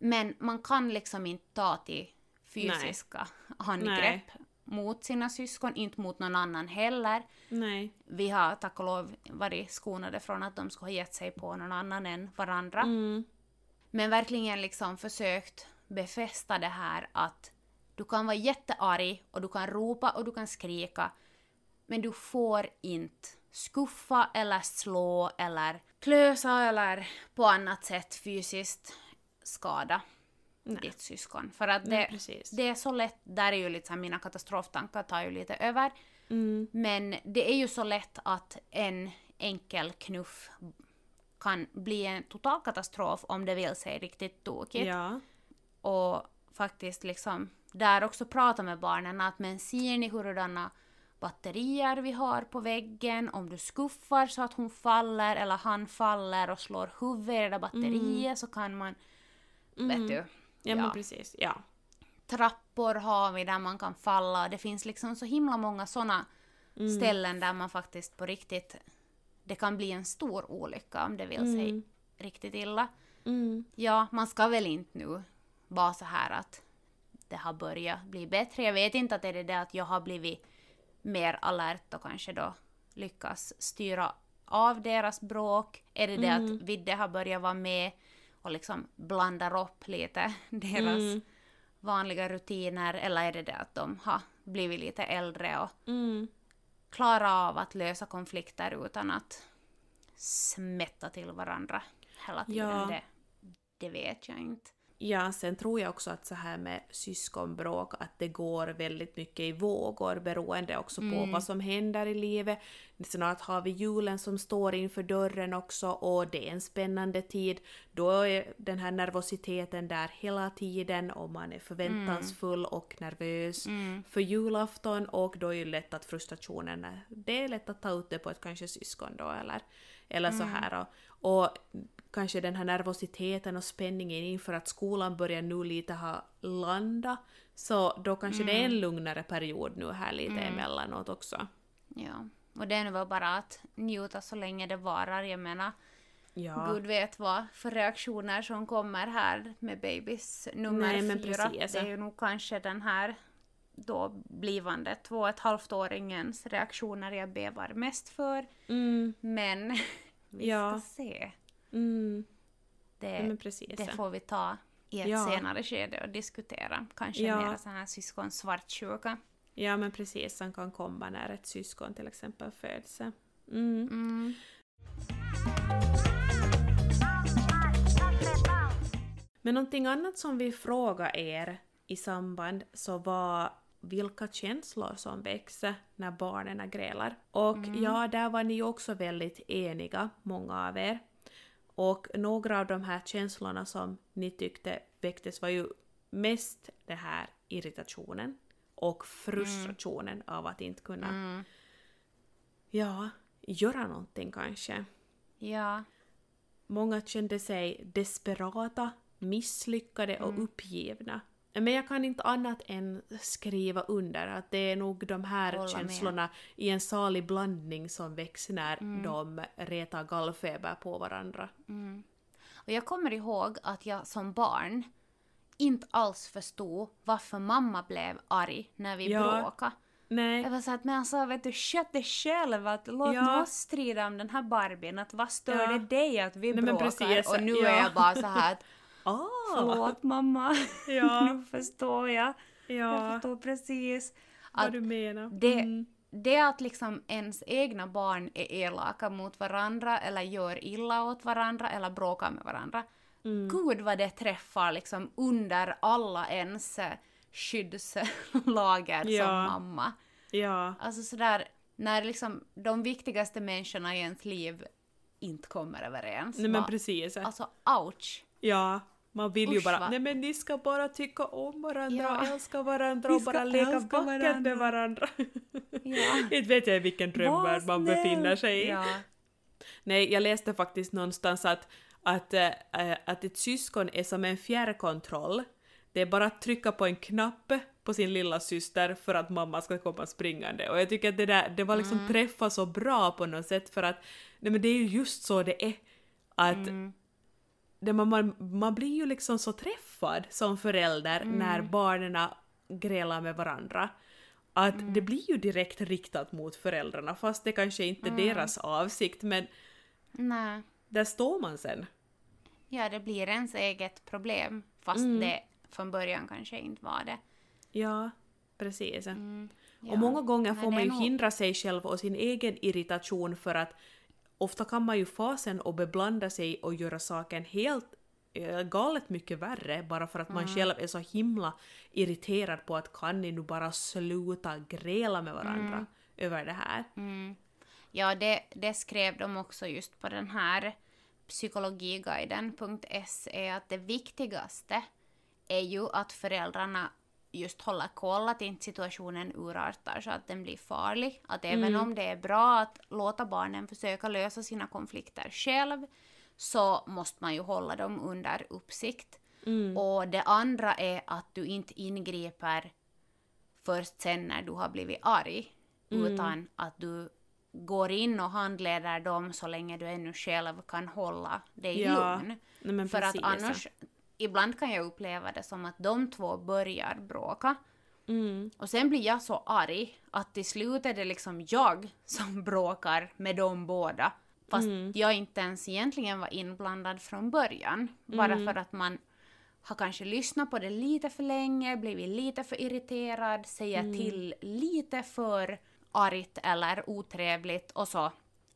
A: Men man kan liksom inte ta till fysiska handgrepp mot sina syskon, inte mot någon annan heller.
B: Nej.
A: Vi har tack och lov varit skonade från att de skulle ha gett sig på någon annan än varandra.
B: Mm.
A: Men verkligen liksom försökt befästa det här att du kan vara jättearg och du kan ropa och du kan skrika men du får inte skuffa eller slå eller klösa eller på annat sätt fysiskt skada
B: Nej.
A: ditt syskon. För att
B: Nej,
A: det,
B: precis.
A: det är så lätt, där är ju lite så här, mina katastroftankar tar ju lite över.
B: Mm.
A: Men det är ju så lätt att en enkel knuff kan bli en total katastrof om det vill sig riktigt tokigt.
B: Ja.
A: Och faktiskt liksom där också prata med barnen att men ser ni hurdana batterier vi har på väggen, om du skuffar så att hon faller eller han faller och slår huvudet i det där batteriet så kan man, vet du,
B: Ja, men precis. Ja.
A: trappor har vi där man kan falla. Det finns liksom så himla många såna ställen där man faktiskt på riktigt, det kan bli en stor olycka om det vill sig riktigt illa.
B: Mm.
A: Ja, man ska väl inte nu vara så här att det har börjat bli bättre. Jag vet inte att det är det att jag har blivit mer alert och kanske då lyckas styra av deras bråk. Är det det att Vidde har börjat vara med och liksom blandar upp lite deras
B: Mm.
A: vanliga rutiner eller är det det att de har blivit lite äldre och
B: Mm.
A: klarar av att lösa konflikter utan att smätta till varandra hela tiden?
B: Ja.
A: Det, det vet jag inte.
B: Ja, sen tror jag också att så här med syskonbråk, att det går väldigt mycket i vågor beroende också på vad som händer i livet. Snart har vi julen som står inför dörren också och det är en spännande tid. Då är den här nervositeten där hela tiden och man är förväntansfull och nervös för julafton och då är det lätt att frustrationen, är- det är lätt att ta ut det på ett kanske syskon då eller, eller så här. Och, och kanske den här nervositeten och spänningen inför att skolan börjar nu lite ha landa. Så då kanske det är en lugnare period nu här lite emellanåt också.
A: Ja. Och det är nog bara att njuta så länge det varar. Jag menar,
B: Ja.
A: Gud vet vad för reaktioner som kommer här med babys nummer
B: Nej,
A: fyra.
B: precis.
A: Det är ju nog kanske den här då blivande två och ett halvt åringens reaktioner jag bevar mest för.
B: Mm,
A: Men vi
B: Ja.
A: ska se.
B: Mm,
A: Det, det får vi ta i ett
B: Ja.
A: senare skede och diskutera. Kanske
B: Ja.
A: mer sån här syskon svartsjuka.
B: Ja men precis, som kan komma när ett syskon till exempel föds. Mm.
A: Mm.
B: Men någonting annat som vi frågade er i samband så var vilka känslor som växer när barnen grälar. Och ja, där var ni också väldigt eniga, många av er. Och några av de här känslorna som ni tyckte väcktes var ju mest det här irritationen och frustrationen av att inte kunna,
A: Mm.
B: ja, göra någonting kanske.
A: Ja.
B: Många kände sig desperata, misslyckade och
A: Mm.
B: uppgivna. Men jag kan inte annat än skriva under att det är nog de här
A: Hålla med.
B: känslorna i en salig blandning som väcks när
A: Mm.
B: de retar gallfeber på varandra.
A: Mm. Och jag kommer ihåg att jag som barn inte alls förstod varför mamma blev arg när vi
B: Ja.
A: bråkade.
B: Nej,
A: Jag var såhär, men alltså vet du, sköt dig själv, att låt
B: Ja.
A: oss strida om den här Barbien, att vad stör
B: Ja.
A: det dig att vi
B: Nej,
A: bråkar? och nu
B: ja.
A: är jag bara så här att
B: ah,
A: förlåt mamma,
B: Ja.
A: nu förstår jag. Jag
B: ja,
A: förstår precis.
B: vad du menar.
A: det,
B: Mm.
A: det att liksom ens egna barn är elaka mot varandra eller gör illa åt varandra eller bråkar med varandra.
B: Mm.
A: Gud vad det träffar liksom under alla ens eh, skyddslager
B: Ja.
A: som mamma.
B: Ja,
A: Alltså sådär, när liksom de viktigaste människorna i ens liv inte kommer överens.
B: nej men precis.
A: Alltså ouch.
B: Ja, man vill ju
A: Usch,
B: bara
A: va?
B: nej men ni ska bara tycka om varandra
A: Ja.
B: och älska varandra och bara leka vackert med varandra.
A: Ja.
B: inte vet jag i vilken drömvärld man befinner sig i.
A: Ja.
B: Nej, jag läste faktiskt någonstans att, att, äh, att ett syskon är som en fjärrkontroll. Det är bara att trycka på en knapp på sin lilla syster för att mamma ska komma springande. Och jag tycker att det där, det var liksom träffa så bra på något sätt för att nej men det är ju just så det är. Att
A: Mm.
B: Det, man, man, man blir ju liksom så träffad som förälder
A: Mm.
B: när barnen grälar med varandra. Att
A: Mm.
B: det blir ju direkt riktat mot föräldrarna fast det kanske inte är
A: Mm.
B: deras avsikt men
A: Nej.
B: där står man sen.
A: Ja, det blir ens eget problem. Fast
B: Mm.
A: det från början kanske inte var det.
B: Ja, precis.
A: Mm. Ja.
B: Och många gånger får
A: det
B: man ju
A: nog-
B: hindra sig själv och sin egen irritation för att ofta kan man ju fasen och beblanda sig och göra saken helt eh, galet mycket värre bara för att man
A: Mm.
B: själv är så himla irriterad på att kan ni nu bara sluta gräla med varandra över det här.
A: Mm. Ja, det, det skrev de också just på den här psykologiguiden.se att det viktigaste är ju att föräldrarna just håller koll att inte situationen urartar så att den blir farlig. Att även om det är bra att låta barnen försöka lösa sina konflikter själv så måste man ju hålla dem under uppsikt. Och det andra är att du inte ingriper först sen när du har blivit arg. Utan att du går in och handleder dem så länge du ännu själv kan hålla dig
B: Ja,
A: lugn.
B: Nej,
A: För
B: precis.
A: att annars, ibland kan jag uppleva det som att de två börjar bråka.
B: Mm.
A: Och sen blir jag så arg att till slut är det liksom jag som bråkar med dem båda. Fast
B: Mm.
A: jag inte ens egentligen var inblandad från början. Bara
B: Mm.
A: för att man har kanske lyssnat på det lite för länge, blivit lite för irriterad, säger
B: Mm.
A: till lite för argt eller otrevligt och så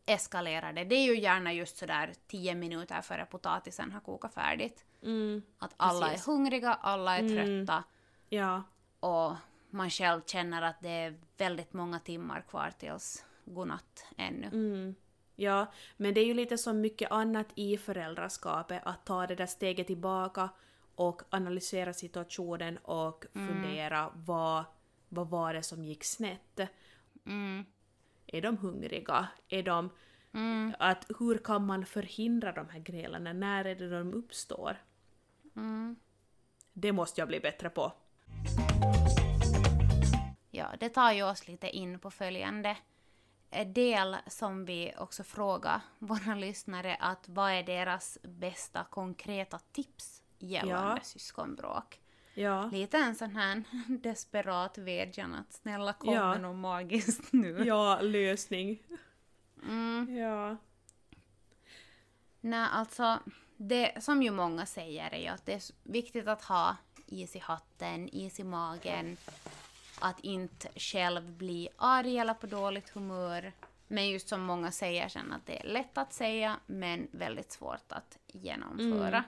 A: eskalerar det. Det är ju gärna just sådär 10 minuter före potatisen har kokat färdigt.
B: Mm.
A: Att alla
B: Precis.
A: är hungriga, alla är
B: Mm.
A: trötta
B: Ja.
A: och man själv känner att det är väldigt många timmar kvar tills godnatt ännu.
B: Mm. Ja, men det är ju lite som mycket annat i föräldraskapet, att ta det där steget tillbaka och analysera situationen och fundera vad, vad var det som gick snett?
A: Mm.
B: Är de hungriga? Är de...
A: Mm.
B: Att hur kan man förhindra de här grälarna? När är det de uppstår?
A: Mm.
B: Det måste jag bli bättre på.
A: Ja, det tar ju oss lite in på följande eh, del som vi också frågar våra lyssnare att vad är deras bästa konkreta tips gällande
B: Ja.
A: syskonbråk?
B: Ja.
A: Lite en sån här desperat vädjan att snälla kom
B: Ja.
A: med något magiskt nu.
B: Ja, lösning.
A: Mm.
B: Ja.
A: Nej, alltså det som ju många säger är ju att det är viktigt att ha is i hatten, is i magen, att inte själv bli arg eller på dåligt humör. Men just som många säger sen att det är lätt att säga men väldigt svårt att genomföra.
B: Mm.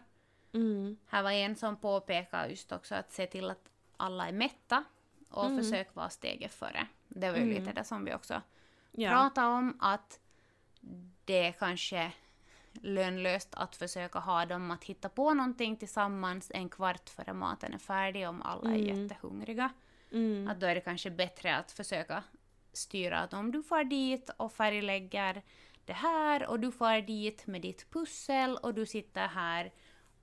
A: Här var en som påpekade just också att se till att alla är mätta och
B: Mm.
A: försök vara steget före. Det var ju lite det som vi också
B: Ja.
A: prata om att det kanske lönlöst att försöka ha dem att hitta på någonting tillsammans en kvart före maten är färdig om alla är
B: Mm.
A: jättehungriga.
B: Mm.
A: Att då är det kanske bättre att försöka styra att om du far dit och färglägger det här och du far dit med ditt pussel och du sitter här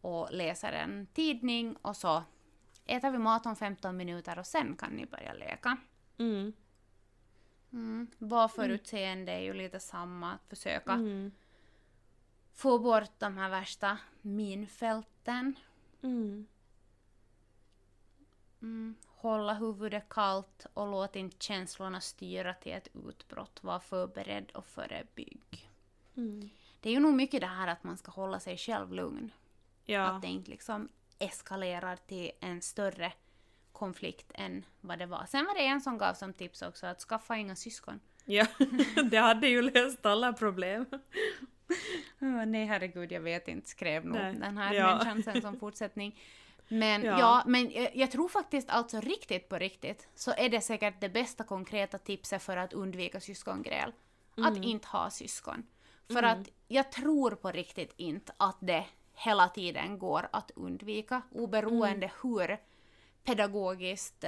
A: och läser en tidning och så äter vi mat om 15 minuter och sen kan ni börja leka.
B: Mm.
A: Mm. Valförutseende är ju lite samma, att försöka
B: Mm.
A: få bort de här värsta minfälten.
B: Mm.
A: Mm. Hålla huvudet kallt och låt inte känslorna styra till ett utbrott. Var förberedd och förebygg.
B: Mm.
A: Det är ju nog mycket det här att man ska hålla sig själv lugn.
B: Ja.
A: Att det inte liksom eskalerar till en större konflikt än vad det var. Sen var det en som gav som tips också att skaffa inga syskon.
B: ja, det hade ju löst alla problem.
A: Oh, nej herregud, jag vet inte, skrev nog
B: Nej.
A: den här
B: Ja.
A: människan sen som fortsättning. Men
B: Ja.
A: ja, men jag, tror faktiskt alltså riktigt på riktigt så är det säkert det bästa konkreta tipset för att undvika syskongräl.
B: Mm.
A: Att inte ha syskon. För att jag tror på riktigt inte att det hela tiden går att undvika oberoende
B: Mm.
A: hur pedagogiskt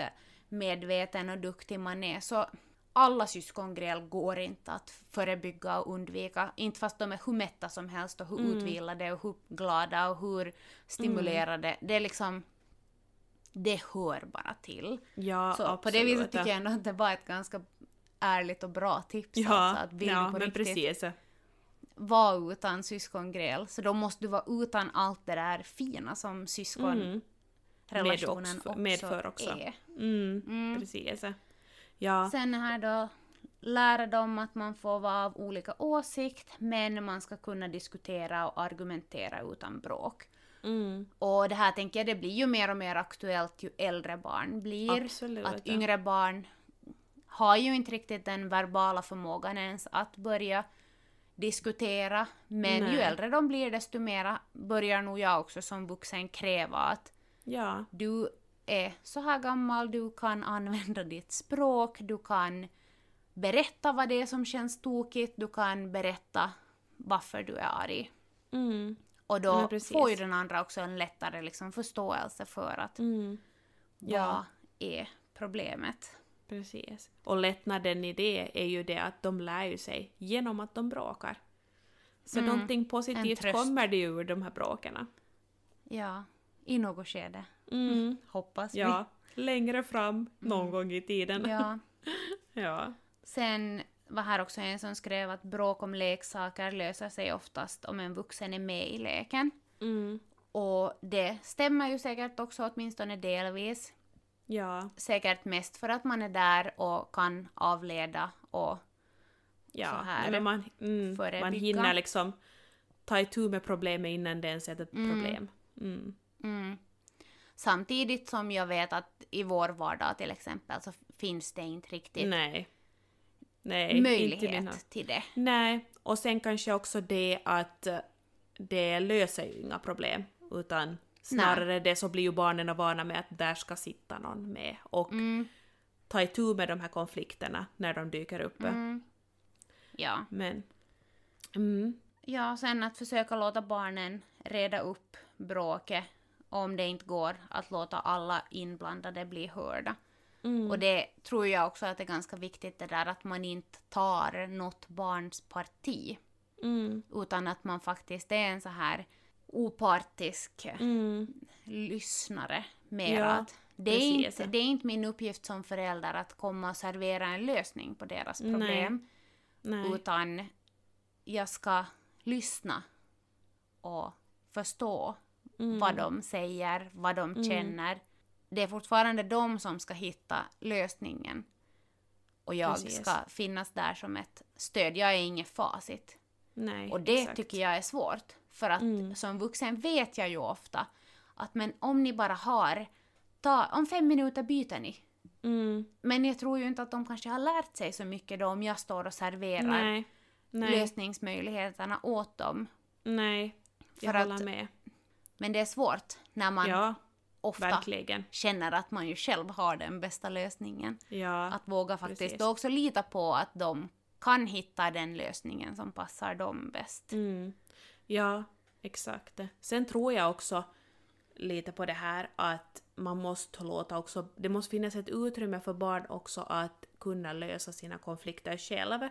A: medveten och duktig man är. Så alla syskongräl går inte att förebygga och undvika. Inte fast de är hur mätta som helst och hur
B: Mm.
A: utvilade och hur glada och hur stimulerade. Det är liksom... Det hör bara till.
B: Ja,
A: Så
B: absolut.
A: på det viset tycker jag ändå att det var ett ganska ärligt och bra tips.
B: Ja,
A: alltså, att
B: ja men
A: riktigt
B: precis.
A: Vara utan syskongräl så då måste du vara utan allt det där fina som syskonrelationen
B: Mm. Också, medför också.
A: är.
B: Mm,
A: Mm.
B: precis. Ja.
A: Sen här då lära dem att man får vara av olika åsikt men man ska kunna diskutera och argumentera utan bråk.
B: Mm.
A: Och det här tänker jag, det blir ju mer och mer aktuellt ju äldre barn blir.
B: Absolut,
A: Att
B: ja.
A: yngre barn har ju inte riktigt den verbala förmågan ens att börja diskutera. Men ju
B: Nej.
A: äldre de blir desto mera börjar nog jag också som vuxen kräva att
B: Ja.
A: du är så här gammal, du kan använda ditt språk, du kan berätta vad det är som känns tokigt, du kan berätta varför du är arg.
B: Mm.
A: Och då får ju den andra också en lättare liksom förståelse för att
B: Mm. Ja.
A: vad är problemet.
B: Precis. Och lättnaden i det är ju det att de lär ju sig genom att de bråkar. Så
A: Mm,
B: någonting positivt kommer det ju ur de här bråken.
A: Ja, i något skede.
B: Mm.
A: Hoppas
B: Ja, längre fram någon gång i tiden.
A: vi. Ja.
B: ja.
A: Sen var här också en som skrev att bråk om leksaker löser sig oftast om en vuxen är med i leken.
B: Mm.
A: Och det stämmer ju säkert också åtminstone delvis.
B: Ja.
A: Säkert mest för att man är där och kan avleda och
B: Ja.
A: Så här
B: Nej, men man, mm, man
A: förebygga.
B: hinner liksom ta itu med problemet innan det ens är ett
A: Mm.
B: problem. Mm.
A: Mm. Samtidigt som jag vet att i vår vardag till exempel så finns det inte riktigt
B: Nej. Nej,
A: möjlighet till det.
B: Nej, och sen kanske också det att det löser ju inga problem, utan snarare det så blir ju barnen vana med att där ska sitta någon med och
A: Mm.
B: ta itu med de här konflikterna när de dyker upp.
A: Mm. Ja.
B: Men... Mm,
A: ja, sen att försöka låta barnen reda upp bråket om det inte går att låta alla inblandade bli hörda.
B: mm,
A: Och det tror jag också att det är ganska viktigt det där att man inte tar något barns parti.
B: mm,
A: Utan att man faktiskt är en så här opartisk
B: mm,
A: lyssnare mer
B: Ja,
A: att det är,
B: precis.
A: inte, det är inte min uppgift som förälder att komma och servera en lösning på deras
B: Nej.
A: problem.
B: nej.
A: Utan jag ska lyssna och förstå
B: Mm,
A: vad de säger, vad de
B: Mm.
A: känner. Det är fortfarande de som ska hitta lösningen. Och jag
B: Precis.
A: ska finnas där som ett stöd. Jag är inget facit.
B: nej,
A: Och det
B: exakt.
A: tycker jag är svårt. För att
B: Mm.
A: som vuxen vet jag ju ofta att men om ni bara har, ta, om fem minuter byter ni.
B: Mm,
A: Men jag tror ju inte att de kanske har lärt sig så mycket då om jag står och serverar
B: nej, nej,
A: lösningsmöjligheterna åt dem.
B: nej. Jag
A: För
B: håller
A: att
B: med.
A: Men det är svårt när man
B: Ja,
A: ofta
B: verkligen.
A: känner att man ju själv har den bästa lösningen.
B: Ja,
A: Att våga faktiskt
B: precis.
A: då också lita på att de kan hitta den lösningen som passar dem bäst.
B: mm. Ja, exakt. Sen tror jag också lite på det här att man måste låta också, det måste finnas ett utrymme för barn också att kunna lösa sina konflikter själva.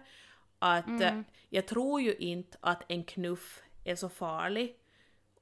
B: Att
A: Mm.
B: jag tror ju inte att en knuff är så farlig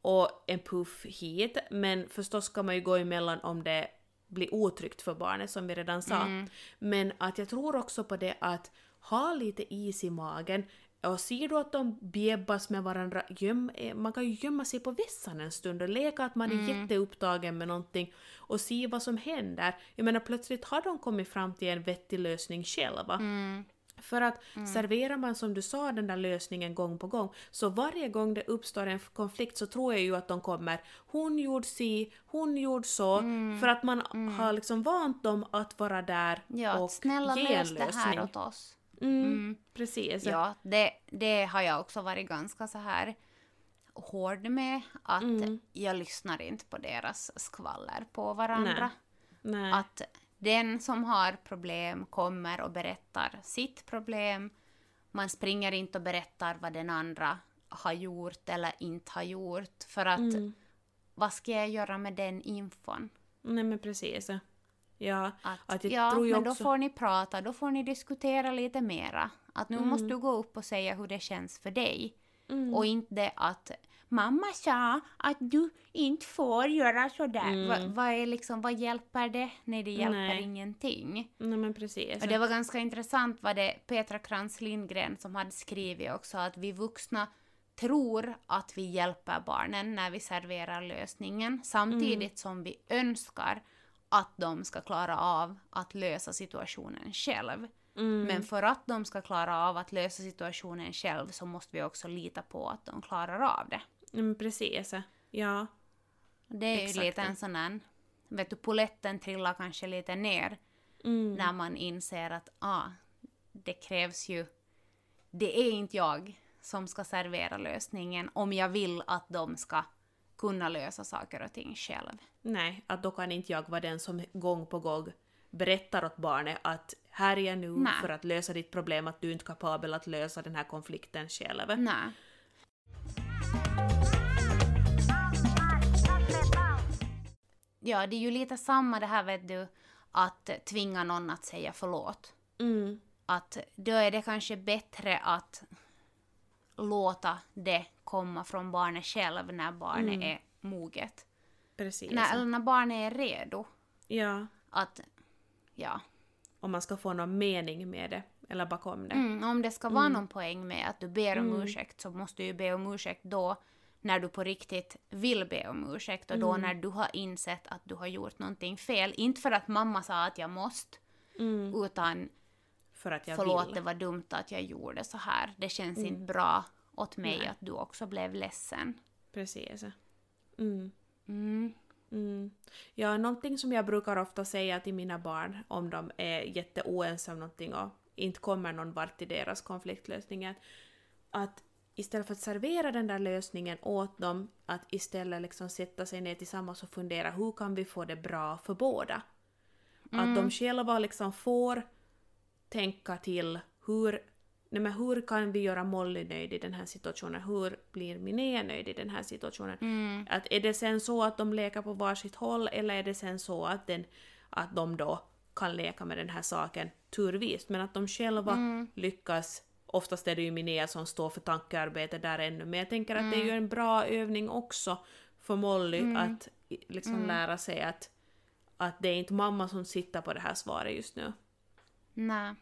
B: och en puff hit, men förstås ska man ju gå emellan om det blir otryggt för barnet som vi redan sa.
A: Mm.
B: Men att jag tror också på det att ha lite is i magen och ser du att de bjäbbas med varandra, göm, eh, man kan ju gömma sig på vässan en stund och leka att man är jätteupptagen med någonting och se vad som händer. Jag menar plötsligt har de kommit fram till en vettig lösning själva.
A: Mm.
B: För att serverar man som du sa den där lösningen gång på gång, så varje gång det uppstår en konflikt så tror jag ju att de kommer hon gjorde si, hon gjorde så, för att man har liksom vant dem att vara där
A: Ja,
B: och
A: snälla
B: ge en
A: lös det här
B: lösning.
A: åt oss.
B: Mm, Precis.
A: Ja, det, det har jag också varit ganska så här hård med. Att
B: Mm.
A: jag lyssnar inte på deras skvaller på varandra.
B: Nej.
A: Att den som har problem kommer och berättar sitt problem. Man springer inte och berättar vad den andra har gjort eller inte har gjort. För att
B: Mm.
A: vad ska jag göra med den infon?
B: Nej men precis. Ja,
A: Att,
B: att
A: ja, men
B: också...
A: då får ni prata, då får ni diskutera lite mera. Att nu
B: Mm.
A: måste du gå upp och säga hur det känns för dig.
B: Mm.
A: Och inte att mamma sa att du inte får göra sådär.
B: Mm.
A: Va, vad, är liksom, vad hjälper det? Nej, det hjälper
B: Nej.
A: ingenting.
B: Nej men precis.
A: Och det var ganska intressant vad det Petra Krantz Lindgren som hade skrivit också att vi vuxna tror att vi hjälper barnen när vi serverar lösningen samtidigt
B: Mm.
A: som vi önskar att de ska klara av att lösa situationen själv.
B: Mm.
A: Men för att de ska klara av att lösa situationen själv så måste vi också lita på att de klarar av det.
B: Men precis. Ja.
A: Det är
B: Exakt.
A: ju lite en sån här, vet du, poletten trillar kanske lite ner
B: Mm.
A: när man inser att ah, det krävs ju, det är inte jag som ska servera lösningen om jag vill att de ska kunna lösa saker och ting själv.
B: Nej, att då kan inte jag vara den som gång på gång berättar åt barnet att här är jag nu
A: Nej.
B: för att lösa ditt problem, att du inte är kapabel att lösa den här konflikten själv.
A: Nej. Ja, det är ju lite samma det här vet du, att tvinga någon att säga förlåt.
B: Mm.
A: Att då är det kanske bättre att låta det komma från barnet själv när barnet är moget.
B: Precis.
A: När, eller när barnet är redo.
B: Ja,
A: Att, ja.
B: om man ska få någon mening med det, eller bakom det.
A: Mm, om det ska vara någon poäng med att du ber om ursäkt så måste du ju be om ursäkt då när du på riktigt vill be om ursäkt och då när du har insett att du har gjort någonting fel. Inte för att mamma sa att jag måste,
B: Mm.
A: utan
B: För att jag
A: förlåt
B: vill.
A: det var dumt att jag gjorde så här. Det känns inte bra åt mig att du också blev ledsen.
B: Precis. Mm.
A: Mm.
B: Mm. Ja, någonting som jag brukar ofta säga till mina barn om de är jätteoense om någonting och inte kommer någon vart i deras konfliktlösning är att istället för att servera den där lösningen åt dem, att istället liksom sätta sig ner tillsammans och fundera hur kan vi få det bra för båda? Att de själva liksom får tänka till hur, nej men hur kan vi göra Molly nöjd i den här situationen? Hur blir Linnea nöjd i den här situationen?
A: Mm.
B: Att är det sen så att de leker på varsitt håll eller är det sen så att, den, att de då kan leka med den här saken turvis men att de själva
A: Mm.
B: lyckas Oftast är det ju Linnea som står för tankearbete där ännu men jag tänker att det är ju
A: Mm.
B: en bra övning också för Molly att i- liksom
A: Mm.
B: lära sig att, att det är inte mamma som sitter på det här svaret just nu.
A: Nej,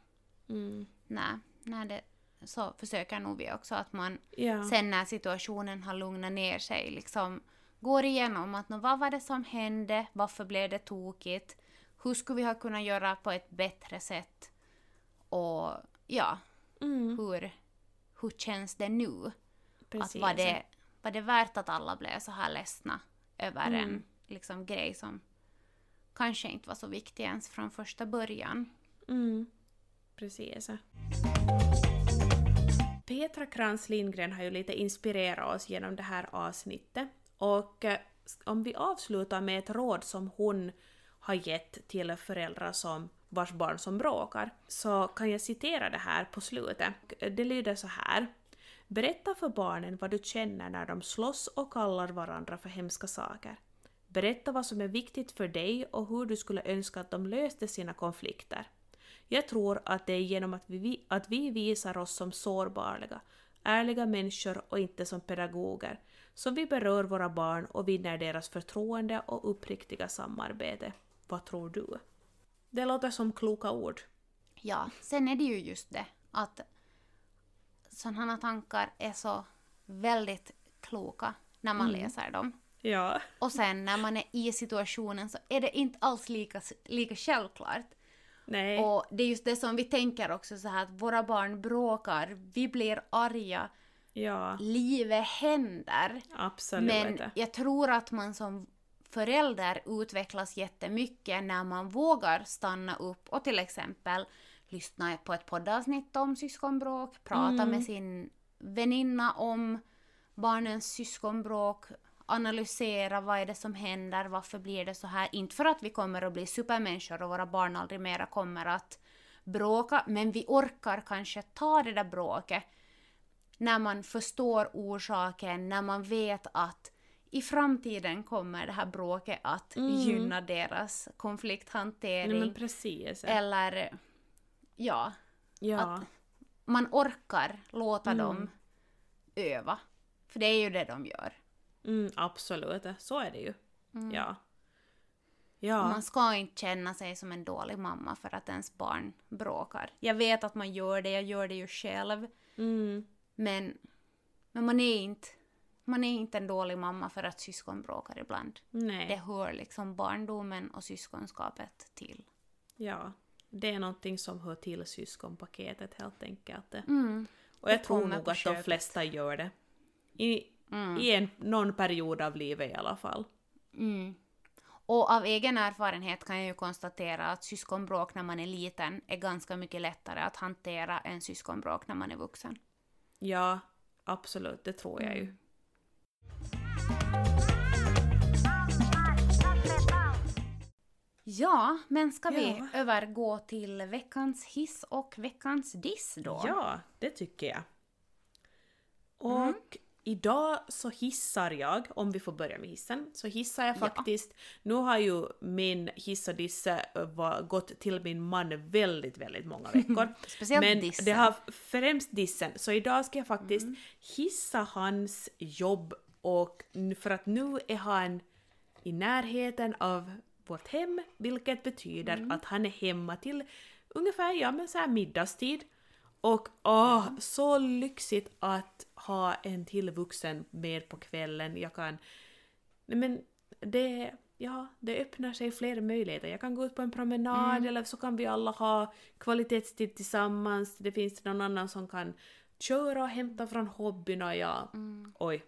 B: Mm.
A: nej, nej det, så försöker nog vi också att man
B: Ja.
A: sen när situationen har lugnat ner sig liksom går igenom att vad var det som hände, varför blev det tokigt, hur skulle vi ha kunnat göra på ett bättre sätt och ja,
B: Mm.
A: hur, hur känns det nu?
B: Precis.
A: Att var det, var det värt att alla blev så här ledsna över
B: Mm.
A: en liksom, grej som kanske inte var så viktig ens från första början.
B: Mm. Precis. Petra Krantz Lindgren har ju lite inspirerat oss genom det här avsnittet. Och eh, om vi avslutar med ett råd som hon har gett till föräldrar som vars barn som bråkar, så kan jag citera det här på slutet. Det lyder så här. Berätta för barnen vad du känner när de slåss och kallar varandra för hemska saker. Berätta vad som är viktigt för dig och hur du skulle önska att de löste sina konflikter. Jag tror att det är genom att vi, att vi visar oss som sårbara, ärliga människor och inte som pedagoger, som vi berör våra barn och vinner deras förtroende och uppriktiga samarbete. Vad tror du? Det låter som kloka ord.
A: Ja, sen är det ju just det att sådana tankar är så väldigt kloka när man
B: Mm.
A: läser dem.
B: Ja.
A: Och sen när man är i situationen så är det inte alls lika, lika självklart.
B: Nej.
A: Och det är just det som vi tänker också så här att våra barn bråkar, vi blir arga,
B: ja,
A: livet händer.
B: absolut.
A: Men jag tror att man som förälder utvecklas jättemycket när man vågar stanna upp och till exempel lyssna på ett poddavsnitt om syskonbråk, prata
B: Mm.
A: med sin väninna om barnens syskonbråk, analysera vad är det som händer, varför blir det så här. Inte för att vi kommer att bli supermänniskor och våra barn aldrig mera kommer att bråka, men vi orkar kanske ta det där bråket när man förstår orsaken, när man vet att i framtiden kommer det här bråket att
B: Mm.
A: gynna deras
B: Nej,
A: konflikthantering.
B: precis.
A: eller ja,
B: ja.
A: att- man orkar låta
B: Mm.
A: dem öva. För det är ju det de gör.
B: Mm, absolut, så är det ju.
A: Mm.
B: Ja. Ja.
A: Man ska inte känna sig som en dålig mamma för att ens barn bråkar. Jag vet att man gör det, jag gör det ju själv.
B: Mm,
A: Men, men man, är inte, man är inte en dålig mamma för att syskon bråkar ibland.
B: nej.
A: Det hör liksom barndomen och syskonskapet till.
B: Ja. Det är någonting som hör till syskonpaketet helt enkelt.
A: Mm.
B: Och jag tror nog att de
A: köpet.
B: flesta gör det. I,
A: Mm.
B: i en, någon period av livet i alla fall.
A: Mm. Och av egen erfarenhet kan jag ju konstatera att syskonbråk när man är liten är ganska mycket lättare att hantera än syskonbråk när man är vuxen.
B: Ja, absolut, det tror jag ju.
A: Mm. Ja, men ska vi
B: Ja.
A: övergå till veckans hiss och veckans diss då?
B: Ja, det tycker jag. Och
A: Mm.
B: Idag så hissar jag, om vi får börja med hissen, så hissar jag
A: Ja.
B: faktiskt, nu har ju min hiss och diss eh, gått till min man väldigt, väldigt många veckor.
A: Speciellt
B: Men
A: dissen.
B: det har främst dissen, så idag ska jag faktiskt
A: Mm.
B: hissa hans jobb och för att nu är han i närheten av vårt hem, vilket betyder
A: Mm.
B: att han är hemma till ungefär ja, men så här middagstid. Och åh, så lyxigt att ha en till vuxen med på kvällen. Jag kan... Nej men det, ja, det öppnar sig fler möjligheter. Jag kan gå ut på en promenad
A: Mm.
B: eller så kan vi alla ha kvalitetstid tillsammans. Det finns någon annan som kan köra och hämta från hobbyn och ja,
A: Mm.
B: oj.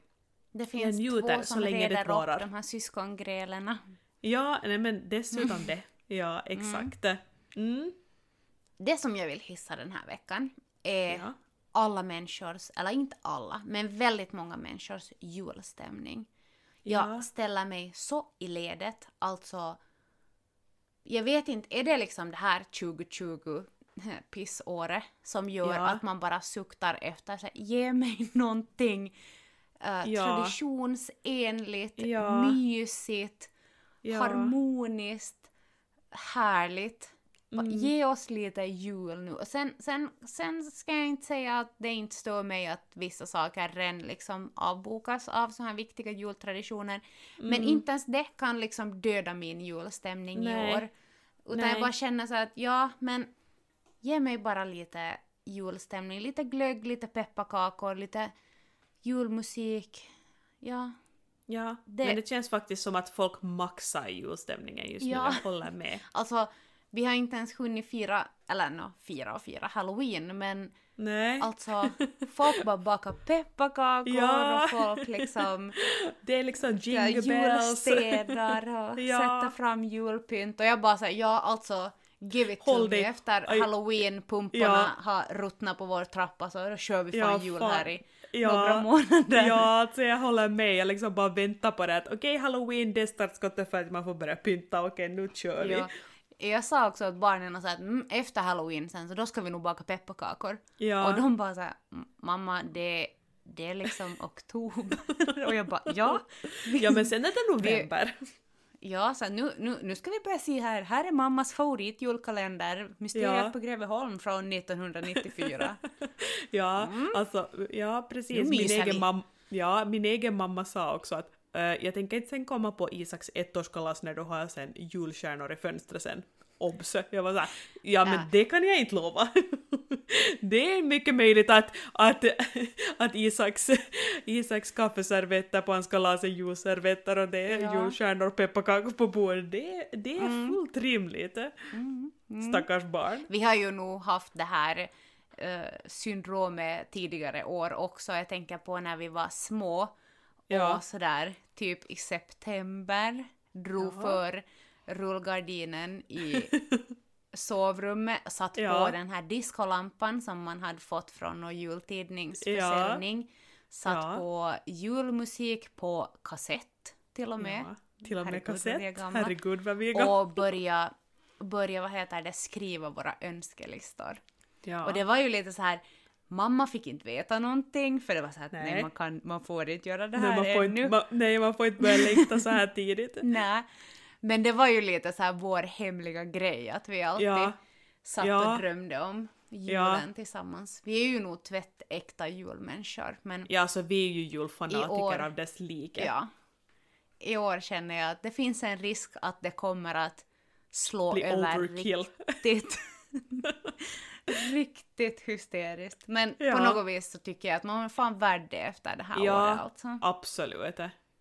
A: Det finns
B: njuter
A: två
B: så
A: som
B: länge det
A: reder
B: varar.
A: upp de här syskongrälerna.
B: Ja, nej men dessutom det. Ja, exakt. Mm.
A: Det som jag vill hissa den här veckan är
B: Ja.
A: alla människors, eller inte alla, men väldigt många människors julstämning. Jag
B: Ja.
A: ställer mig så i ledet, alltså jag vet inte, är det liksom det här 2020 pissåret som gör
B: Ja.
A: att man bara suktar efter sig, ge mig någonting eh,
B: Ja.
A: traditionsenligt,
B: Ja.
A: mysigt, harmoniskt, härligt.
B: Mm.
A: Ge oss lite jul nu. Och sen, sen, sen ska jag inte säga att det inte stör mig att vissa saker redan liksom avbokas av så här viktiga jultraditioner. Men
B: Mm.
A: inte ens det kan liksom döda min julstämning
B: Nej.
A: i år. Utan
B: Nej.
A: jag bara känner så att ja, men ge mig bara lite julstämning. Lite glögg, lite pepparkakor, lite julmusik. Ja,
B: Ja,
A: Det-
B: men det känns faktiskt som att folk maxar julstämningen just
A: Ja.
B: nu, jag håller med.
A: Alltså, vi har inte ens hunnit fira, eller no, fira och fira halloween, men
B: Nej,
A: alltså folk bara bakar pepparkakor
B: Ja.
A: och folk liksom
B: det är liksom jingle bells.
A: julstädar och
B: Ja.
A: sätter fram julpynt och jag bara säger ja alltså give it
B: Håll
A: to me
B: dig-
A: efter
B: Aj.
A: halloween-pumporna
B: Ja.
A: har ruttnat på vår trappa så då kör vi fan
B: Ja,
A: jul
B: fan.
A: här i
B: Ja.
A: några månader.
B: Ja, alltså jag håller med. Jag liksom bara väntar på det att okej, halloween det är startskottet för att man får börja pynta, okej nu kör vi.
A: Ja. Jag sa också åt barnen att mm, efter halloween sen så då ska vi nog baka pepparkakor.
B: Ja.
A: Och de bara såhär, mamma det, det är liksom oktober. och jag bara, ja.
B: Ja men sen är det november.
A: Ja, så nu, nu, nu ska vi börja se här. Här är mammas favoritjulkalender, Mysteriet
B: Ja.
A: på Greveholm från 1994.
B: Ja, alltså, ja precis. Min egen, mam- ja, min egen mamma sa också att jag tänker inte sen komma på Isaks ettårskalas när du har sen julstjärnor i fönstret sen. Obs! Jag var såhär, ja men det kan jag inte lova. det är mycket möjligt att, att, att Isaks, Isaks kaffeservetter på hans kalas är julservetter och det är
A: Ja.
B: julstjärnor och pepparkakor på bordet. Det, det är
A: Mm.
B: fullt rimligt. Stackars barn.
A: Vi har ju nog haft det här eh, syndromet tidigare år också. Jag tänker på när vi var små
B: Ja.
A: och sådär typ i september drog
B: Ja.
A: för rullgardinen i sovrummet, satt
B: Ja.
A: på den här diskolampan som man hade fått från någon jultidningsförsäljning, satt
B: Ja.
A: på julmusik på kassett till och med.
B: Ja, till och med
A: Herregud, vad
B: kassett.
A: gamla.
B: Herregud vad vi är gamla.
A: Och börja, börja, vad heter det, skriva våra önskelistor.
B: Ja.
A: Och det var ju lite så här, mamma fick inte veta någonting för det var så att nej,
B: Nej.
A: man, kan, man får inte göra det
B: nej,
A: här
B: man får
A: ännu.
B: inte, man, nej, man får inte börja längta så här tidigt.
A: Nej. Men det var ju lite så här vår hemliga grej att vi alltid
B: Ja.
A: satt
B: Ja.
A: och drömde om julen tillsammans. Vi är ju nog tvättäkta julmänniskor men
B: Ja, så vi är ju julfanatiker
A: år-
B: av dess like.
A: ja. I år känner jag att det finns en risk att det kommer att slå
B: Bli
A: över
B: overkill.
A: riktigt, riktigt hysteriskt. Men på
B: Ja.
A: något vis så tycker jag att man är fan värd det efter det här
B: Ja.
A: året alltså.
B: Absolut.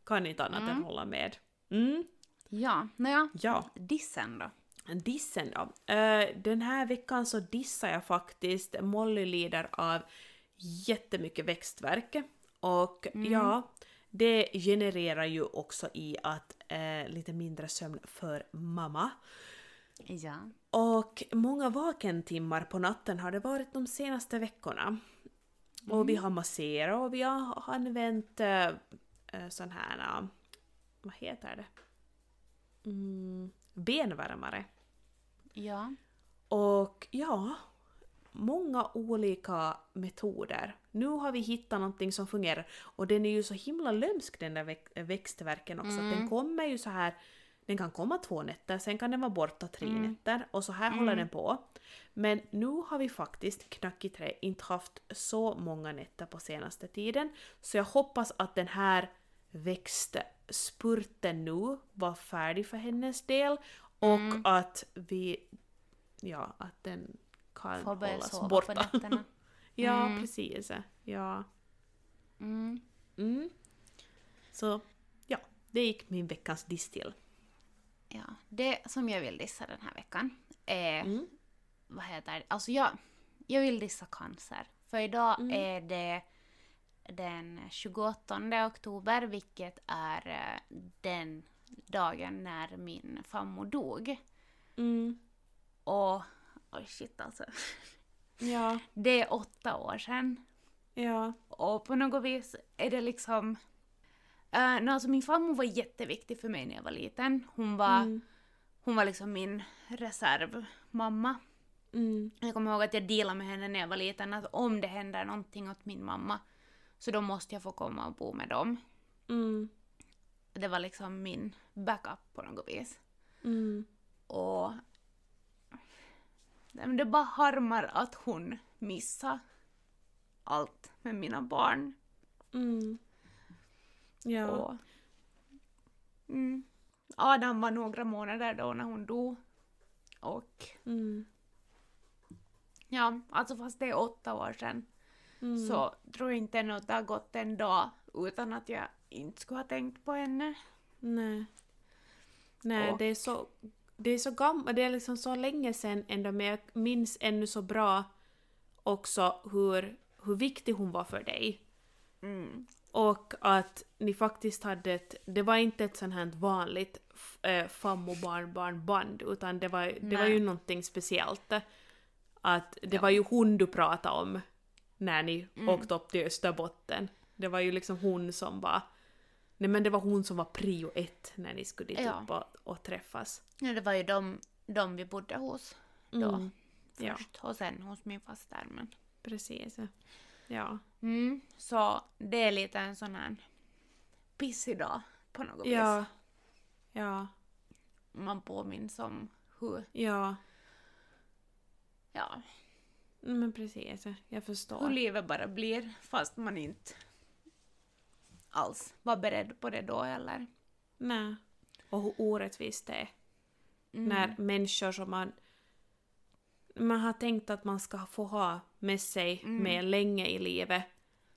B: Kan inte annat än hålla med. Mm.
A: Ja, nåja.
B: Ja.
A: Dissen då?
B: Dissen då. Eh, den här veckan så dissar jag faktiskt. Molly lider av jättemycket växtvärk. Och ja, det genererar ju också i att eh, lite mindre sömn för mamma.
A: Ja.
B: Och många vakentimmar på natten har det varit de senaste veckorna. Och vi har masserat och vi har använt äh, sån här, äh, vad heter det? Mm, benvärmare.
A: Ja.
B: Och ja, många olika metoder. Nu har vi hittat någonting som fungerar och den är ju så himla lömsk den där väx- växtverken också. att Den kommer ju så här, den kan komma två nätter, sen kan den vara borta tre nätter och så här håller den på. Men nu har vi faktiskt knack i trä inte haft så många nätter på senaste tiden så jag hoppas att den här växtspurten nu var färdig för hennes del och att vi, ja, att den kan
A: Får börja
B: hållas
A: sova
B: borta.
A: på nätterna.
B: ja,
A: Mm.
B: precis. Ja.
A: Mm.
B: Mm. Så, ja, det gick min veckans diss till.
A: Ja. Det som jag vill dissa den här veckan är,
B: Mm.
A: vad heter det, alltså jag, jag vill dissa cancer. För idag
B: Mm.
A: är det den 28 oktober, vilket är eh, den dagen när min farmor dog.
B: Mm.
A: Och, oj shit alltså.
B: Ja,
A: Det är åtta år sedan.
B: ja.
A: Och på något vis är det liksom... Uh, no, alltså min farmor var jätteviktig för mig när jag var liten. Hon var,
B: Mm.
A: hon var liksom min reservmamma.
B: Mm.
A: Jag kommer ihåg att jag dealade med henne när jag var liten att om det händer någonting åt min mamma så då måste jag få komma och bo med dem.
B: Mm.
A: Det var liksom min backup på något vis.
B: Mm.
A: Och det bara harmar att hon missade allt med mina barn.
B: Mm. Ja.
A: Och, mm, Adam var några månader då när hon dog. Och
B: Mm.
A: ja, alltså fast det är åtta år sedan
B: Mm.
A: så tror jag inte att det har gått en dag utan att jag inte skulle ha tänkt på henne.
B: Nej. Nej,
A: Och-
B: det är så... Det är så gammalt, det är liksom så länge sedan ändå men jag minns ännu så bra också hur, hur viktig hon var för dig.
A: Mm.
B: Och att ni faktiskt hade ett, det var inte ett sånt här vanligt äh, fam och barnbarnband utan det var, det var ju någonting speciellt. Att det
A: Ja.
B: var ju hon du pratade om när ni
A: Mm.
B: åkte upp till Österbotten. Det var ju liksom hon som var, nej men det var hon som var prio ett när ni skulle dit
A: Ja.
B: upp och, och träffas.
A: Ja, det var ju de, de vi bodde hos då
B: Mm. Ja.
A: först och sen hos min faster. Men
B: Precis. Ja.
A: Mm, så det är lite en sån här pissig dag på något
B: Ja.
A: vis.
B: Ja.
A: Man påminns om hur,
B: Ja.
A: ja,
B: Men precis, jag
A: hur
B: förstår.
A: livet bara blir fast man inte alls var beredd på det då eller.
B: Nej. Och hur orättvist det är.
A: Mm.
B: När människor som man, man har tänkt att man ska få ha med sig
A: Mm.
B: med länge i livet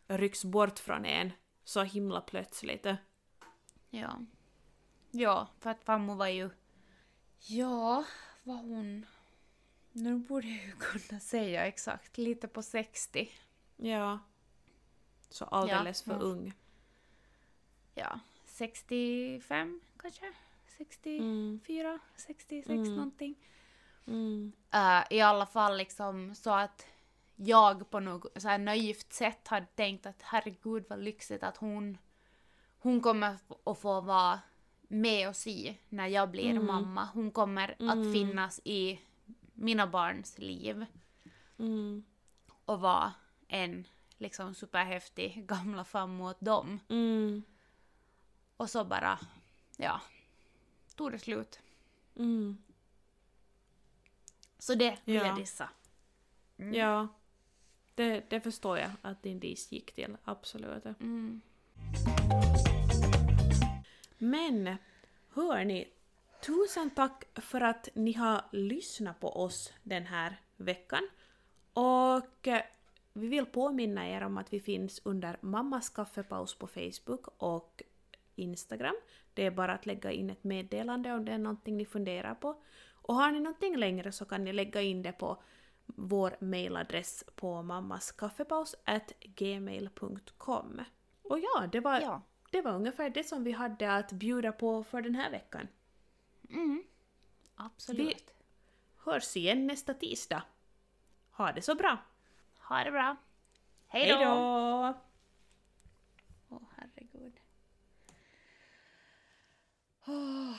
B: rycks bort från en så himla plötsligt.
A: Ja. Ja, för att farmor var ju... Ja, var hon... Nu borde jag ju kunna säga exakt, lite på 60.
B: Ja. Så alldeles
A: Ja,
B: för
A: hon-
B: ung.
A: Ja, 65 kanske? 64,
B: Mm.
A: 66
B: Mm.
A: någonting.
B: Mm.
A: Eh, I alla fall liksom så att jag på något så här naivt sätt hade tänkt att herregud vad lyxigt att hon, hon kommer att få vara med och se när jag blir
B: Mm.
A: mamma. Hon kommer
B: Mm.
A: att finnas i mina barns liv
B: Mm.
A: och vara en liksom superhäftig gamla farmor åt dem.
B: Mm.
A: Och så bara, ja, tog det slut.
B: Mm.
A: Så det vill
B: Ja.
A: jag dissa. Mm.
B: Ja. Det, det förstår jag att din diss gick till, absolut.
A: Mm.
B: Men, hörni, tusen tack för att ni har lyssnat på oss den här veckan. Och eh, vi vill påminna er om att vi finns under Mammas kaffepaus på Facebook och Instagram. Det är bara att lägga in ett meddelande om det är någonting ni funderar på. Och har ni någonting längre så kan ni lägga in det på vår mailadress på mammaskaffepaus.gmail.com. Och ja det, var,
A: ja.
B: det var ungefär det som vi hade att bjuda på för den här veckan.
A: Mm. Absolut.
B: Vi hörs igen nästa tisdag. Ha det så bra!
A: Ha det bra! Hej då!
B: Åh oh, herregud. Oh.